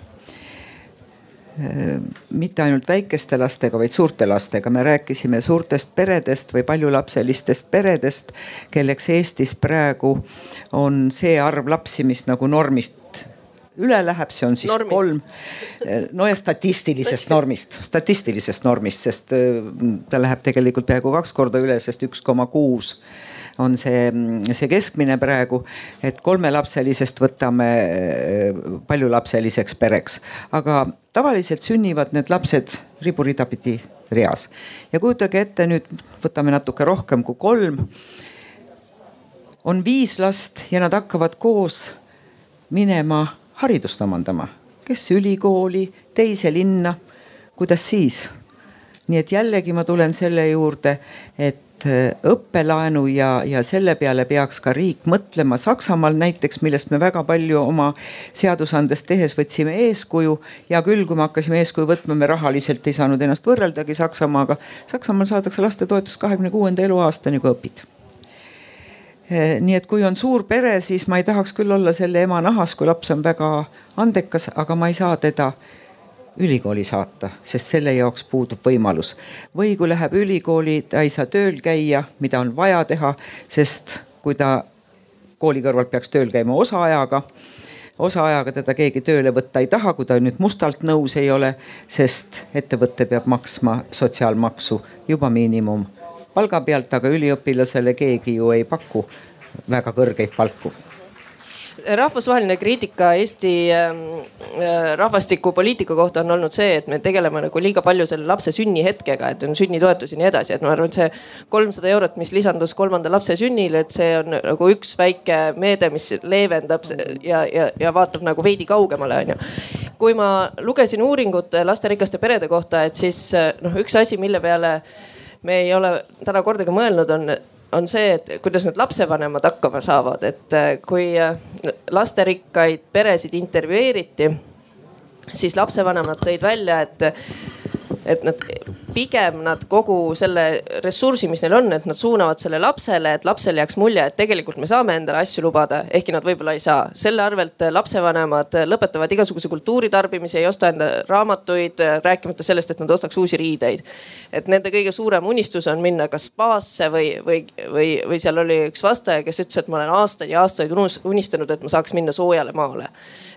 ehm, mitte ainult väikeste lastega, vaid suurte lastega. me rääkisime suurtest peredest või paljulapselistest peredest, kelleks Eestis praegu on see arv lapsi, mis nagu normist üle läheb, see on siis normist. kolm. no ja statistilisest normist, statistilisest normist, sest äh, ta läheb tegelikult peaaegu kaks korda üle, sest üks koma kuus on see, see keskmine praegu, et kolmelapselisest võtame äh, paljulapseliseks pereks, aga tavaliselt sünnivad need lapsed riburidapidi reas ja kujutage ette nüüd võtame natuke rohkem kui kolm. on viis last ja nad hakkavad koos minema haridust omandama, kes ülikooli, teise linna. kuidas siis? nii et jällegi ma tulen selle juurde, et äh, õppelaenu ja, ja selle peale peaks ka riik mõtlema. Saksamaal näiteks, millest me väga palju oma seadusandest tehes võtsime eeskuju. hea küll, kui me hakkasime eeskuju võtma, me rahaliselt ei saanud ennast võrreldagi Saksamaaga. Saksamaal saadakse lastetoetust kahekümne kuuenda eluaastani, kui õpid nii et kui on suur pere, siis ma ei tahaks küll olla selle ema nahas, kui laps on väga andekas, aga ma ei saa teda ülikooli saata, sest selle jaoks puudub võimalus. või kui läheb ülikooli, ta ei saa tööl käia, mida on vaja teha, sest kui ta kooli kõrvalt peaks tööl käima osaajaga osaajaga teda keegi tööle võtta ei taha, kui ta nüüd mustalt nõus ei ole, sest ettevõte peab maksma sotsiaalmaksu juba miinimumpalga pealt, aga üliõpilasele keegi ju ei paku väga kõrgeid palku rahvusvaheline kriitika Eesti ähm, äh, rahvastikupoliitika kohta on olnud see, et me tegeleme nagu liiga palju selle lapse sünnihetkega, et on sünnitoetus ja nii edasi, et ma arvan, et see kolmsada eurot, mis lisandus kolmanda lapse sünnile, et see on nagu üks väike meede, mis leevendab ja, ja, ja vaatab nagu veidi kaugemale, onju. kui ma lugesin uuringut lasterikaste perede kohta, et siis noh, üks asi, mille peale me ei ole täna kordagi mõelnud, on on see, et kuidas need lapsevanemad hakkama saavad, et äh, kui äh, lasterikkaid peresid intervjueeriti, siis lapsevanemad tõid välja, et, et nad pigem nad kogu selle ressursi, mis neil on, et nad suunavad selle lapsele, et lapsele jääks mulje, et tegelikult me saame endale asju lubada, ehkki nad võib-olla ei saa. selle arvelt lapsevanemad lõpetavad igasuguse kultuuri tarbimise, ei osta enda raamatuid, rääkimata sellest, et nad ostaks uusi riideid. et nende kõige suurem unistus on minna kas spaasse või, või, või, või seal oli üks vastaja, kes ütles, et ma olen aastaid ja aastaid unistanud, et ma saaks minna soojale maale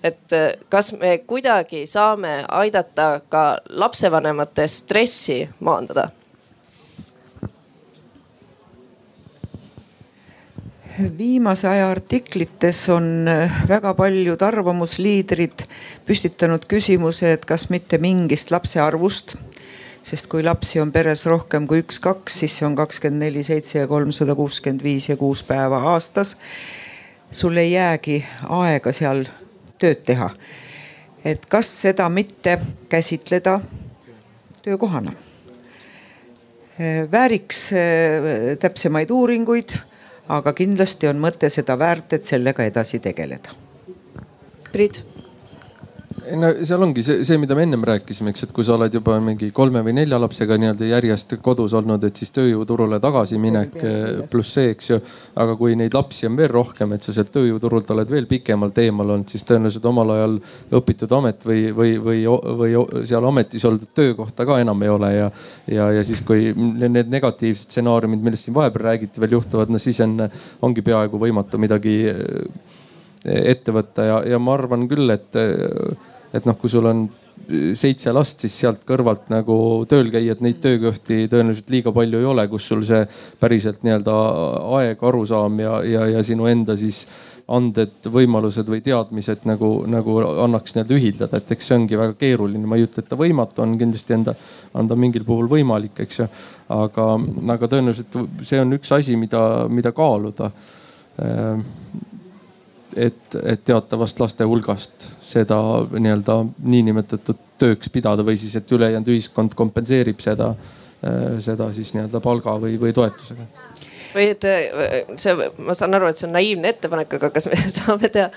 et äh, kas me kuidagi saame aidata ka lapsevanemate stressi maandada? viimase aja artiklites on äh, väga paljud arvamusliidrid püstitanud küsimuse, et kas mitte mingist lapse arvust sest kui lapsi on peres rohkem kui üks-kaks, siis see on kakskümmend neli, seitse ja kolmsada kuuskümmend viis ja kuus päeva aastas. sul ei jäägi aega seal tööd teha. et kas seda mitte käsitleda töökohana. vääriks äh, täpsemaid uuringuid, aga kindlasti on mõte seda väärt, et sellega edasi tegeleda. Priit no seal ongi see, see, mida me ennem rääkisime, eks, et kui sa oled juba mingi kolme või nelja lapsega nii-öelda järjest kodus olnud, et siis tööjõuturule tagasiminek pluss see, eks ju. aga kui neid lapsi on veel rohkem, et sa sealt tööjõuturult oled veel pikemalt eemal olnud, siis tõenäoliselt omal ajal õpitud amet või, või, või, või seal ametis oldud töökohta ka enam ei ole ja. ja, ja siis, kui need negatiivsed stsenaariumid, millest siin vahepeal räägiti, veel juhtuvad, no siis on, ongi peaaegu võimatu midagi ette võtta ja, ja ma arvan küll, et et noh, kui sul on seitse last, siis sealt kõrvalt nagu tööl käijad, neid töökohti tõenäoliselt liiga palju ei ole, kus sul see päriselt nii-öelda aeg, arusaam ja, ja, ja sinu enda siis anded, võimalused või teadmised nagu, nagu annaks nii-öelda ühildada, et eks see ongi väga keeruline, ma ei ütle, et ta võimatu on kindlasti enda, anda mingil puhul võimalik, eks ju. aga, aga tõenäoliselt see on üks asi, mida, mida kaaluda et, et teatavast laste hulgast seda nii-öelda niinimetatud tööks pidada või siis, et ülejäänud ühiskond kompenseerib seda, äh, seda siis nii-öelda palga või, või toetusega. Või et äh, see, ma saan aru, et see on naiivne ettepanek, aga kas me saame teha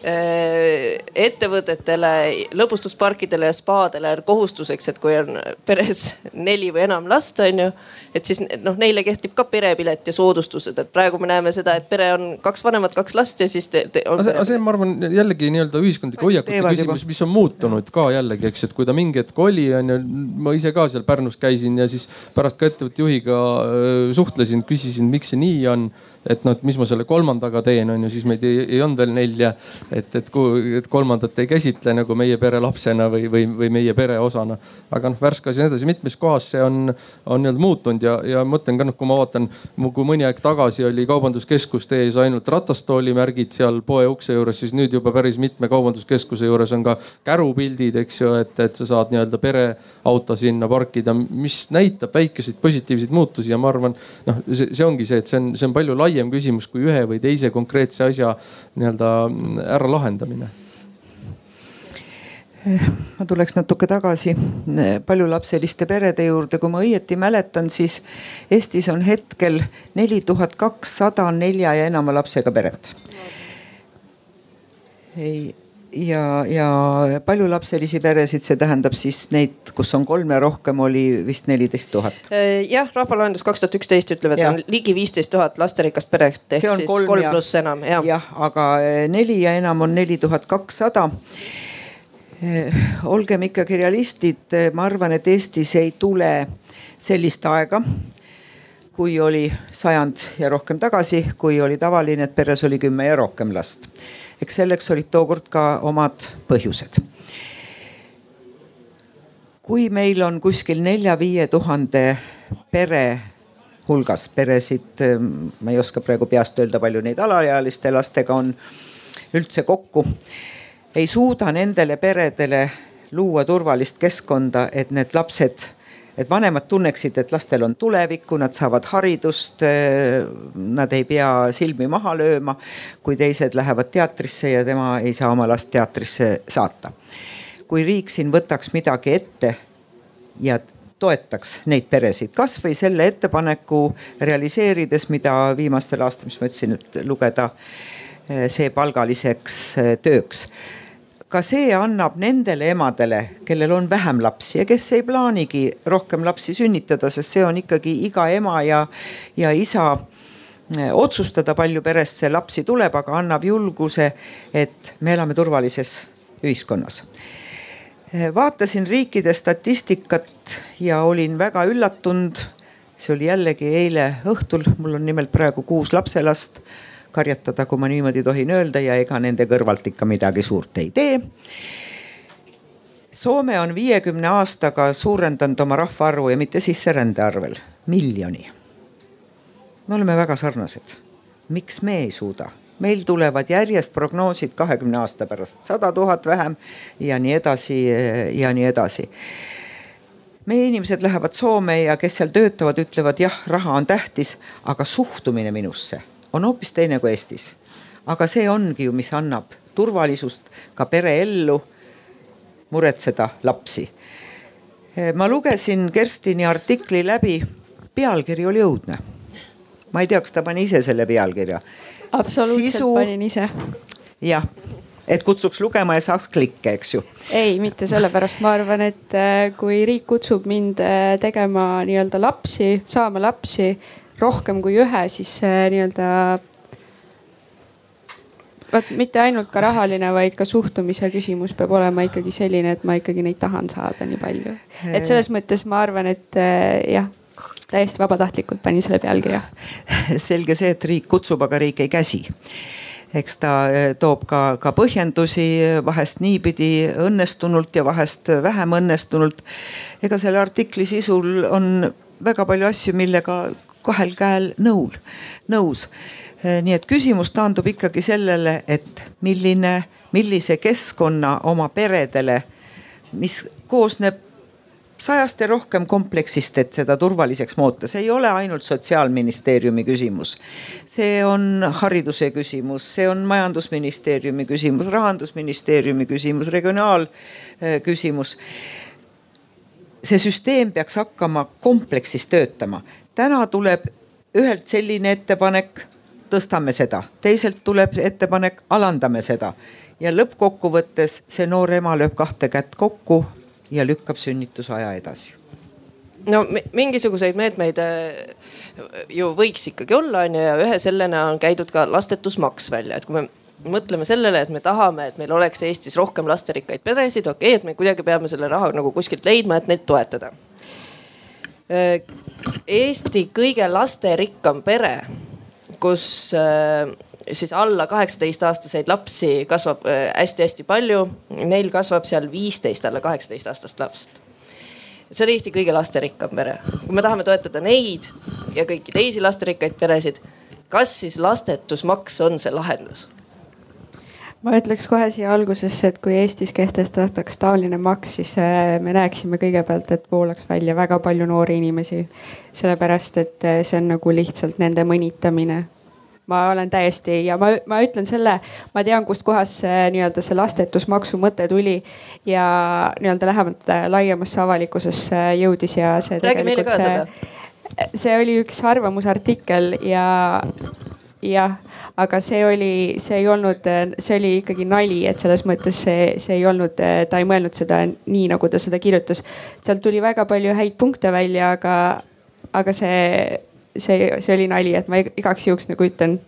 ettevõtetele, lõbustusparkidele ja spaadele kohustuseks, et kui on peres neli või enam last, on ju. et siis noh, neile kehtib ka perepilet ja soodustused, et praegu me näeme seda, et pere on kaks vanemat, kaks last ja siis aga see, see, ma arvan jällegi nii-öelda ühiskondlike hoiakute küsimus, mis on muutunud ka jällegi, eks, et kui ta mingi hetk oli, on ju. ma ise ka seal Pärnus käisin ja siis pärast ka ettevõtte juhiga äh, suhtlesin, küsisin, miks see nii on et noh, et mis ma selle kolmandaga teen, on ju, siis meid ei, ei olnud veel nelja. et, et, et kolmandat ei käsitle nagu meie pere lapsena või, või, või meie pere osana. aga noh, Värskas ja nii edasi, mitmes kohas see on, on nii-öelda muutunud ja, ja mõtlen ka noh, kui ma vaatan, kui mõni aeg tagasi oli kaubanduskeskuste ees ainult ratastoolimärgid seal poe ukse juures, siis nüüd juba päris mitme kaubanduskeskuse juures on ka kärupildid, eks ju, et, et sa saad nii-öelda pereauto sinna parkida, mis näitab väikeseid positiivseid muutusi ja ma arvan, noh, see ongi see, et see on, see on palju laiem laiem küsimus kui ühe või teise konkreetse asja nii-öelda ära lahendamine ma tuleks natuke tagasi paljulapseliste perede juurde, kui ma õieti mäletan, siis Eestis on hetkel neli tuhat kakssada nelja ja enama lapsega peret. ei, ja, ja paljulapselisi peresid, see tähendab siis neid, kus on kolm ja rohkem, oli vist neliteist tuhat. Äh, jah, rahvaloendus kaks tuhat üksteist ütleb, et ja. on ligi viisteist tuhat lasterikast peret ehk siis kolm, kolm pluss enam ja.. jah, aga äh, neli ja enam on neli tuhat kakssada äh, olgem ikkagi realistid, ma arvan, et Eestis ei tule sellist aega kui oli sajand ja rohkem tagasi, kui oli tavaline, et peres oli kümme ja rohkem last. eks selleks olid tookord ka omad põhjused. kui meil on kuskil nelja-viie tuhande pere hulgas peresid, ma ei oska praegu peast öelda, palju neid alaealiste lastega on üldse kokku, ei suuda nendele peredele luua turvalist keskkonda, et need lapsed, et vanemad tunneksid, et lastel on tulevikku, nad saavad haridust. Nad ei pea silmi maha lööma, kui teised lähevad teatrisse ja tema ei saa oma last teatrisse saata. kui riik siin võtaks midagi ette ja toetaks neid peresid, kasvõi selle ettepaneku realiseerides, mida viimastel aastatel, mis ma ütlesin, et lugeda eh, see palgaliseks eh, tööks ka see annab nendele emadele, kellel on vähem lapsi ja kes ei plaanigi rohkem lapsi sünnitada, sest see on ikkagi iga ema ja, ja isa eh, otsustada, palju peresse lapsi tuleb, aga annab julguse, et me elame turvalises ühiskonnas. Eh, vaatasin riikide statistikat ja olin väga üllatunud. see oli jällegi eile õhtul, mul on nimelt praegu kuus lapselast karjatada, kui ma niimoodi tohin öelda ja ega nende kõrvalt ikka midagi suurt ei tee. Soome on viiekümne aastaga suurendanud oma rahvaarvu ja mitte sisserände arvel, miljoni. me oleme väga sarnased. miks me ei suuda? meil tulevad järjest prognoosid kahekümne aasta pärast sada tuhat vähem ja nii edasi ja nii edasi meie inimesed lähevad Soome ja kes seal töötavad, ütlevad jah, raha on tähtis, aga suhtumine minusse on hoopis teine kui Eestis. aga see ongi ju, mis annab turvalisust ka pereellu, muretseda lapsi. ma lugesin Kerstini artikli läbi, pealkiri oli õudne. ma ei tea, kas ta pani ise selle pealkirja. absoluutselt Sisu... panin ise. jah et kutsuks lugema ja saaks klikke, eks ju. ei, mitte sellepärast, ma arvan, et äh, kui riik kutsub mind äh, tegema nii-öelda lapsi, saama lapsi, rohkem kui ühe, siis nii-öelda vot mitte ainult ka rahaline, vaid ka suhtumise küsimus peab olema ikkagi selline, et ma ikkagi neid tahan saada nii palju. et selles mõttes ma arvan, et eh, jah, täiesti vabatahtlikult panin selle pealkirja. selge see, et riik kutsub, aga riik ei käsi eks ta eh, toob ka, ka põhjendusi vahest niipidi õnnestunult ja vahest vähem õnnestunult. ega selle artikli sisul on väga palju asju, millega kahel käel nõul, nõus. Eh, nii et küsimus taandub ikkagi sellele, et milline, millise keskkonna oma peredele, mis koosneb sajast ja rohkem kompleksist, et seda turvaliseks muuta, see ei ole ainult sotsiaalministeeriumi küsimus. see on hariduse küsimus, see on majandusministeeriumi küsimus, rahandusministeeriumi küsimus, regionaalküsimus see süsteem peaks hakkama kompleksis töötama. täna tuleb ühelt selline ettepanek, tõstame seda, teiselt tuleb ettepanek, alandame seda. Ja lõppkokkuvõttes see noor ema lööb kahte kätt kokku ja lükkab sünnitusaja edasi. No mingisuguseid meetmeid äh, ju võiks ikkagi olla, on ju, ja ühe sellena on käidud ka lastetusmaks välja, et kui me mõtleme sellele, et me tahame, et meil oleks Eestis rohkem lasterikkaid peresid, okei okay,, et me kuidagi peame selle raha nagu kuskilt leidma, et neid toetada. Eesti kõige lasterikkam pere, kus äh, siis alla kaheksateist aastaseid lapsi kasvab hästi-hästi äh, palju. Neil kasvab seal viisteist alla kaheksateist aastast last. see on Eesti kõige lasterikkam pere. kui me tahame toetada neid ja kõiki teisi lasterikkaid peresid, kas siis lastetusmaks on see lahendus? Ma ütleks kohe siia algusesse, et kui Eestis kehtestataks taoline maks, siis äh, me näeksime kõigepealt, et voolaks välja väga palju noori inimesi. sellepärast, et äh, see on nagu lihtsalt nende mõnitamine. ma olen täiesti ja ma, ma ütlen selle, ma tean, kustkohast see nii-öelda see lastetusmaksu mõte tuli ja nii-öelda lähemalt äh, laiemasse avalikkusesse jõudis ja see. räägi meile ka seda see oli üks arvamusartikkel ja jah, aga see oli, see ei olnud, see oli ikkagi nali, et selles mõttes see, see ei olnud, ta ei mõelnud seda nii, nagu ta seda kirjutas. sealt tuli väga palju häid punkte välja, aga, aga see, see, see oli nali, et ma igaks juhuks nagu ütlen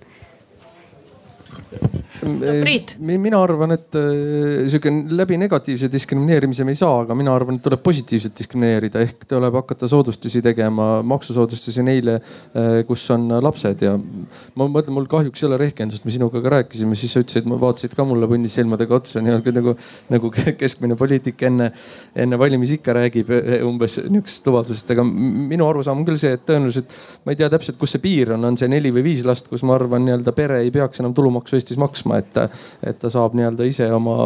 Priit. mina arvan, et äh, sihuke läbi negatiivse diskrimineerimise me ei saa, aga mina arvan, et tuleb positiivselt diskrimineerida. Ehk tuleb hakata soodustusi tegema, maksusoodustusi neile, äh, kus on lapsed. Ja ma mõtlen, mul kahjuks ei ole rehkendust, me sinuga ka rääkisime, siis sa ütlesid, vaatasid ka mulle punnis silmadega otsa nii-öelda nagu, nagu keskmine poliitik enne, enne valimisi ikka räägib umbes nihukesest lubadusest, aga minu arusaam on küll see, et tõenäoliselt ma ei tea täpselt, kus see piir on, on see neli või viis last, kus ma arvan, nii-öelda pere ei peaks enam tulumaksu Eestis maksma, et, et ta saab nii-öelda ise oma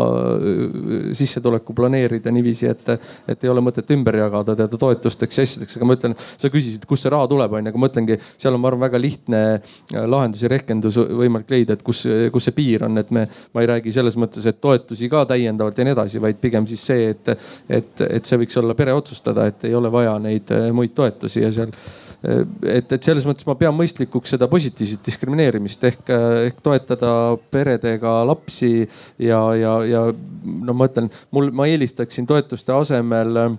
sissetuleku planeerida niiviisi, et, et ei ole mõtet ümber jagada teda toetusteks ja asjadeks, aga ma ütlen, sa küsisid, kust see raha tuleb, onju, aga ma ütlengi, seal on, ma arvan, väga lihtne äh, lahendus ja rehkendus võimalik leida, et kus, kus see piir on, et me, ma ei räägi selles mõttes, et toetusi ka täiendavalt ja nii edasi, vaid pigem siis see, et, et, et see võiks olla pere otsustada, et ei ole vaja neid äh, muid toetusi ja seal et, et selles mõttes ma pean mõistlikuks seda positiivset diskrimineerimist ehk, ehk toetada peredega lapsi ja, ja, ja no ma ütlen, mul, ma eelistaksin toetuste asemel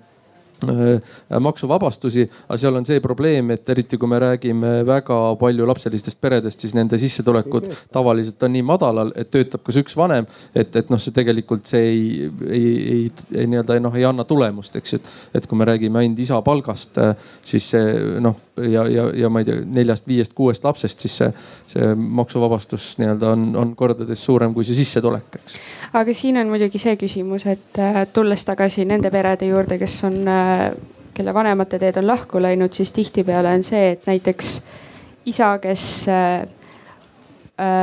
Äh, maksuvabastusi, aga seal on see probleem, et eriti kui me räägime väga paljulapselistest peredest, siis nende sissetulekud tavaliselt on nii madalal, et töötab kas üks vanem, et, et noh, see tegelikult see ei, ei, ei, ei nii-öelda noh, ei anna tulemust, eks ju. et kui me räägime ainult isa palgast, siis see noh ja, ja, ja ma ei tea, neljast, viiest, kuuest lapsest, siis see, see maksuvabastus nii-öelda on, on kordades suurem kui see sissetulek, eks aga siin on muidugi see küsimus, et äh, tulles tagasi nende perede juurde, kes on, äh, kelle vanemate teed on lahku läinud, siis tihtipeale on see, et näiteks isa, kes äh,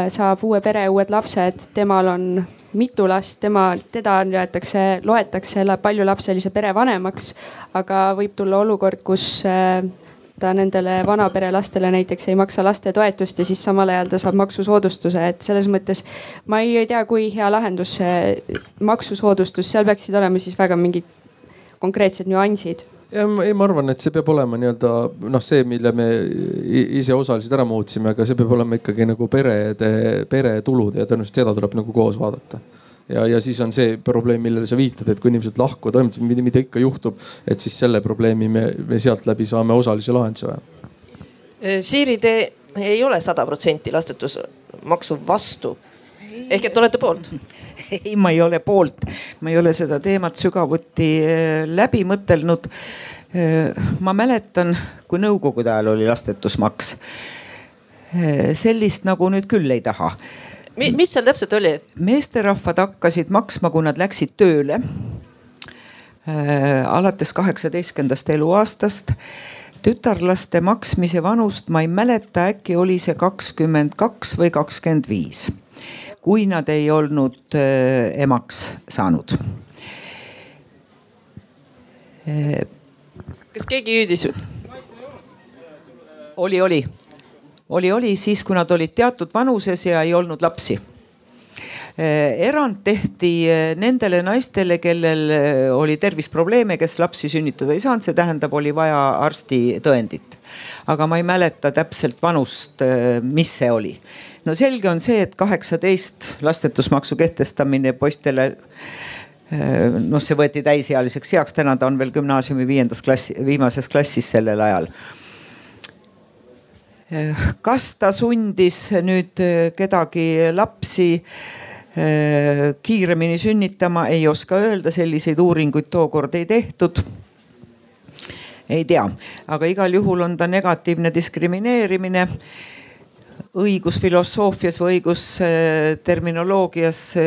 saab uue pere, uued lapsed, temal on mitu last, tema, teda loetakse, loetakse paljulapselise pere vanemaks. aga võib tulla olukord, kus ta nendele vanapere lastele näiteks ei maksa lastetoetust ja siis samal ajal ta saab maksusoodustuse, et selles mõttes ma ei, tea, kui hea lahendus see maksusoodustus, seal peaksid olema siis väga mingid konkreetsed nüansid. Ja ei, ma arvan, et see peab olema nii-öelda noh, see, mille me ise osaliselt ära muutsime, aga see peab olema ikkagi nagu perede, peretulud ja tõenäoliselt seda tuleb nagu koos vaadata ja, ja siis on see probleem, millele sa viitad, et kui inimesed lahkuvad ametist, mida, mida ikka juhtub, et siis selle probleemi me, me sealt läbi saame osalise lahenduse. Siiri, te ei ole sada protsenti lastetusmaksu vastu ehk et olete poolt? ei, ma ei ole poolt, ma ei ole seda teemat sügavuti äh, läbi mõtelnud. Äh, ma mäletan, kui nõukogude ajal oli lastetusmaks. Äh, sellist nagu nüüd küll ei taha mis seal täpselt oli? meesterahvad hakkasid maksma, kui nad läksid tööle äh,. alates kaheksateistkümnendast eluaastast. tütarlaste maksmise vanust ma ei mäleta, äkki oli see kakskümmend kaks või kakskümmend viis, kui nad ei olnud äh, emaks saanud äh,. kas keegi hüüdis? oli, oli oli, oli siis, kui nad olid teatud vanuses ja ei olnud lapsi eh, erand tehti eh, nendele naistele, kellel eh, oli terviseprobleeme, kes lapsi sünnitada ei saanud, see tähendab, oli vaja arstitõendit. aga ma ei mäleta täpselt vanust, mis see oli. no selge on see, et kaheksateist lastetusmaksu kehtestamine poistele noh, see võeti täisealiseks heaks, täna ta on veel gümnaasiumi viiendas klassi, viimases klassis sellel ajal kas ta sundis nüüd äh, kedagi lapsi äh, kiiremini sünnitama, ei oska öelda, selliseid uuringuid tookord ei tehtud ei tea, aga igal juhul on ta negatiivne diskrimineerimine. õigusfilosoofias või õigusterminoloogias äh,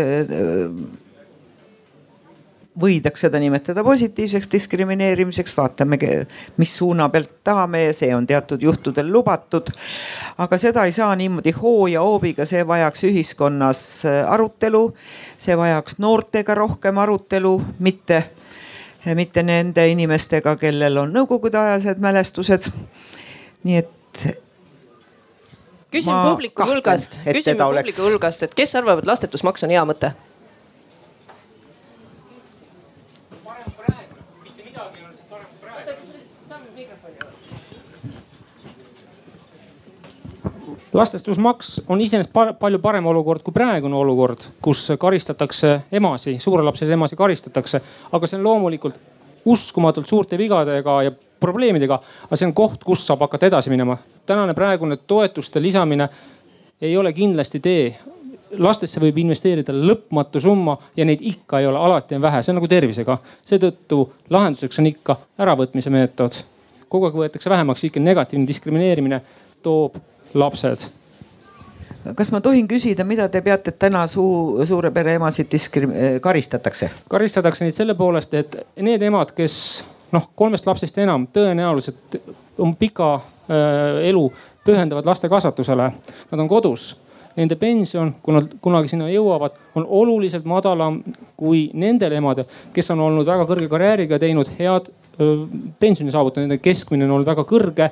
võidaks seda nimetada positiivseks diskrimineerimiseks, vaatame, mis suuna pealt tahame ja see on teatud juhtudel lubatud. aga seda ei saa niimoodi hoo ja hoobiga, see vajaks ühiskonnas äh, arutelu, see vajaks noortega rohkem arutelu, mitte, mitte nende inimestega, kellel on nõukogudeajased mälestused. nii et küsin publiku hulgast, küsin publiku hulgast, et kes arvab, et lastetusmaks on hea mõte? Lastestusmaks on iseenesest par palju parem olukord kui praegune olukord, kus karistatakse emasi, suurelapselisi emasi karistatakse. aga see on loomulikult uskumatult suurte vigadega ja probleemidega, aga see on koht, kus saab hakata edasi minema. tänane praegune toetuste lisamine ei ole kindlasti tee lastesse võib investeerida lõpmatu summa ja neid ikka ei ole, alati on vähe, see on nagu tervisega. seetõttu lahenduseks on ikka äravõtmise meetod. kogu aeg võetakse vähemaks, ikka negatiivne diskrimineerimine toob lapsed kas ma tohin küsida, mida te peate, täna suu, suure pere emasid diskrim-, karistatakse? karistatakse neid selle poolest, et need emad, kes noh, kolmest lapsest enam tõenäoliselt oma pika äh, elu pühendavad laste kasvatusele, nad on kodus nende pension, kui nad kunagi sinna jõuavad, on oluliselt madalam kui nendel emadel, kes on olnud väga kõrge karjääriga, teinud head pensioni saavutanud, nende keskmine on olnud väga kõrge.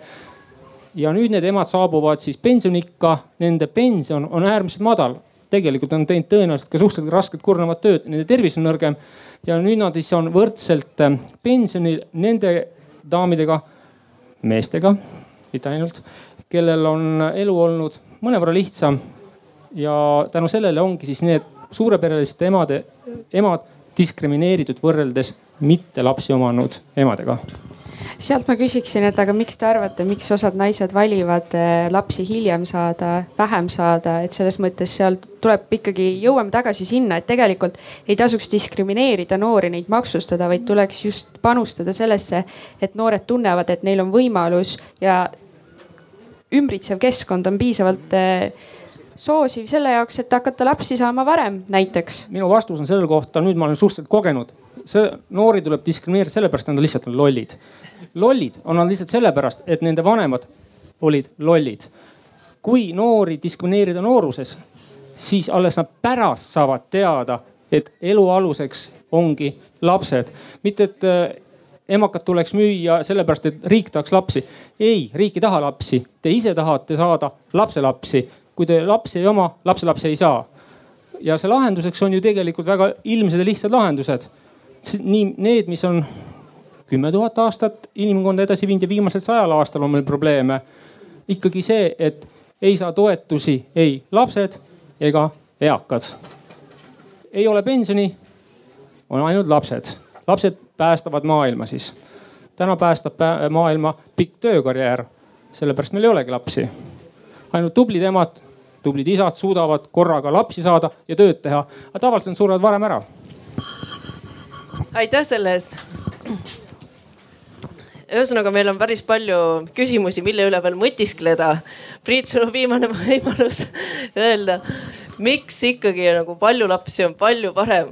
Ja nüüd need emad saabuvad siis pensioniikka, nende pension on äärmiselt madal. tegelikult on teinud tõenäoliselt ka suhteliselt rasket kurnavat tööd, nende tervis on nõrgem. ja nüüd nad siis on võrdselt pensionil nende daamidega, meestega, mitte ainult, kellel on elu olnud mõnevõrra lihtsam ja tänu sellele ongi siis need suurepereliste emade, emad diskrimineeritud võrreldes mitte lapsi omanud emadega sealt ma küsiksin, et aga miks te arvate, miks osad naised valivad eh, lapsi hiljem saada, vähem saada, et selles mõttes seal tuleb ikkagi, jõuame tagasi sinna, et tegelikult ei tasuks diskrimineerida noori, neid maksustada, vaid tuleks just panustada sellesse, et noored tunnevad, et neil on võimalus ja ümbritsev keskkond on piisavalt eh, soosiv selle jaoks, et hakata lapsi saama varem näiteks? minu vastus on selle kohta, nüüd ma olen suhteliselt kogenud. See noori tuleb diskrimineerida sellepärast, et nad lihtsalt on lollid. lollid on nad lihtsalt sellepärast, et nende vanemad olid lollid. kui noori diskrimineerida nooruses, siis alles nad pärast saavad teada, et elu aluseks ongi lapsed, mitte et äh, emakad tuleks müüa sellepärast, et riik tahaks lapsi. ei, riik ei taha lapsi, te ise tahate saada lapselapsi kui te lapsi ei oma, lapselapsi ei saa. ja see lahenduseks on ju tegelikult väga ilmsed ja lihtsad lahendused. Nii need, mis on kümme tuhat aastat inimkonda edasi viinud ja viimasel sajal aastal on meil probleeme. ikkagi see, et ei saa toetusi ei lapsed ega eakad. ei ole pensioni, on ainult lapsed. lapsed päästavad maailma siis. täna päästab maailma pikk töökarjäär, sellepärast meil ei olegi lapsi ainult tublid emad tublid isad suudavad korraga lapsi saada ja tööd teha, aga tavaliselt surevad varem ära. Aitäh selle eest. ühesõnaga, meil on päris palju küsimusi, mille üle veel mõtiskleda. Priit, sul on viimane võimalus öelda, miks ikkagi nagu palju lapsi on palju parem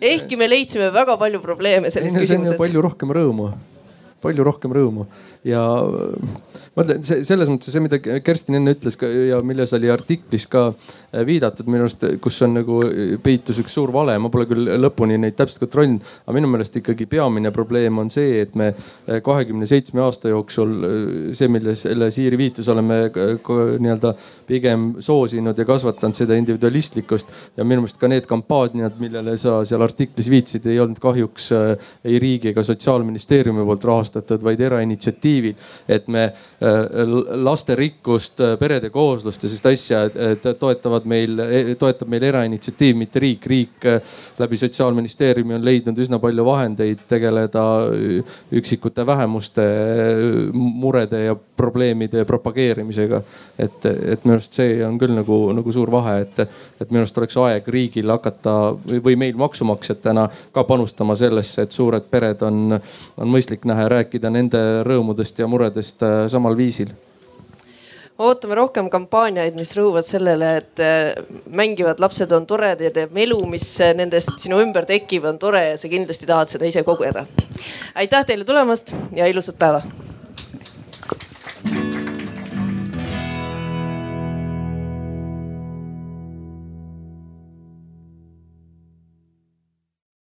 ehkki me leidsime väga palju probleeme selles Ei, küsimuses. palju rohkem rõõmu, palju rohkem rõõmu ja ma ütlen selles mõttes see, mida Kerstin enne ütles ka ja milles oli artiklis ka äh, viidatud minu arust, kus on nagu äh, peitus üks suur vale, ma pole küll lõpuni neid täpselt kontrollinud, aga minu meelest ikkagi peamine probleem on see, et me äh, kahekümne seitsme aasta jooksul see, millele Siiri viitas, oleme nii-öelda pigem soosinud ja kasvatanud seda individualistlikkust ja minu meelest ka need kampaaniad, millele sa seal artiklis viitasid, ei olnud kahjuks ei riigi ega sotsiaalministeeriumi poolt rahastatud, vaid erainitsiatiivil. et me lasterikkust, perede kooslust ja sellist asja, et toetavad meil, toetab meil erainitsiatiiv, mitte riik. riik läbi sotsiaalministeeriumi on leidnud üsna palju vahendeid tegeleda üksikute vähemuste murede ja probleemide propageerimisega. et, et minu arust see on küll nagu, nagu suur vahe, et, et minu arust oleks aeg riigil hakata või meil maksumaksjatena ka panustama sellesse, et suured pered on, on mõistlik näha ja rääkida nende rõõmudest ja muredest samal viisil ootame rohkem kampaaniaid, mis rõhuvad sellele, et äh, mängivad lapsed on toredad ja melu, mis nendest sinu ümber tekib, on tore ja sa kindlasti tahad seda ise kogeda. aitäh teile tulemast ja ilusat päeva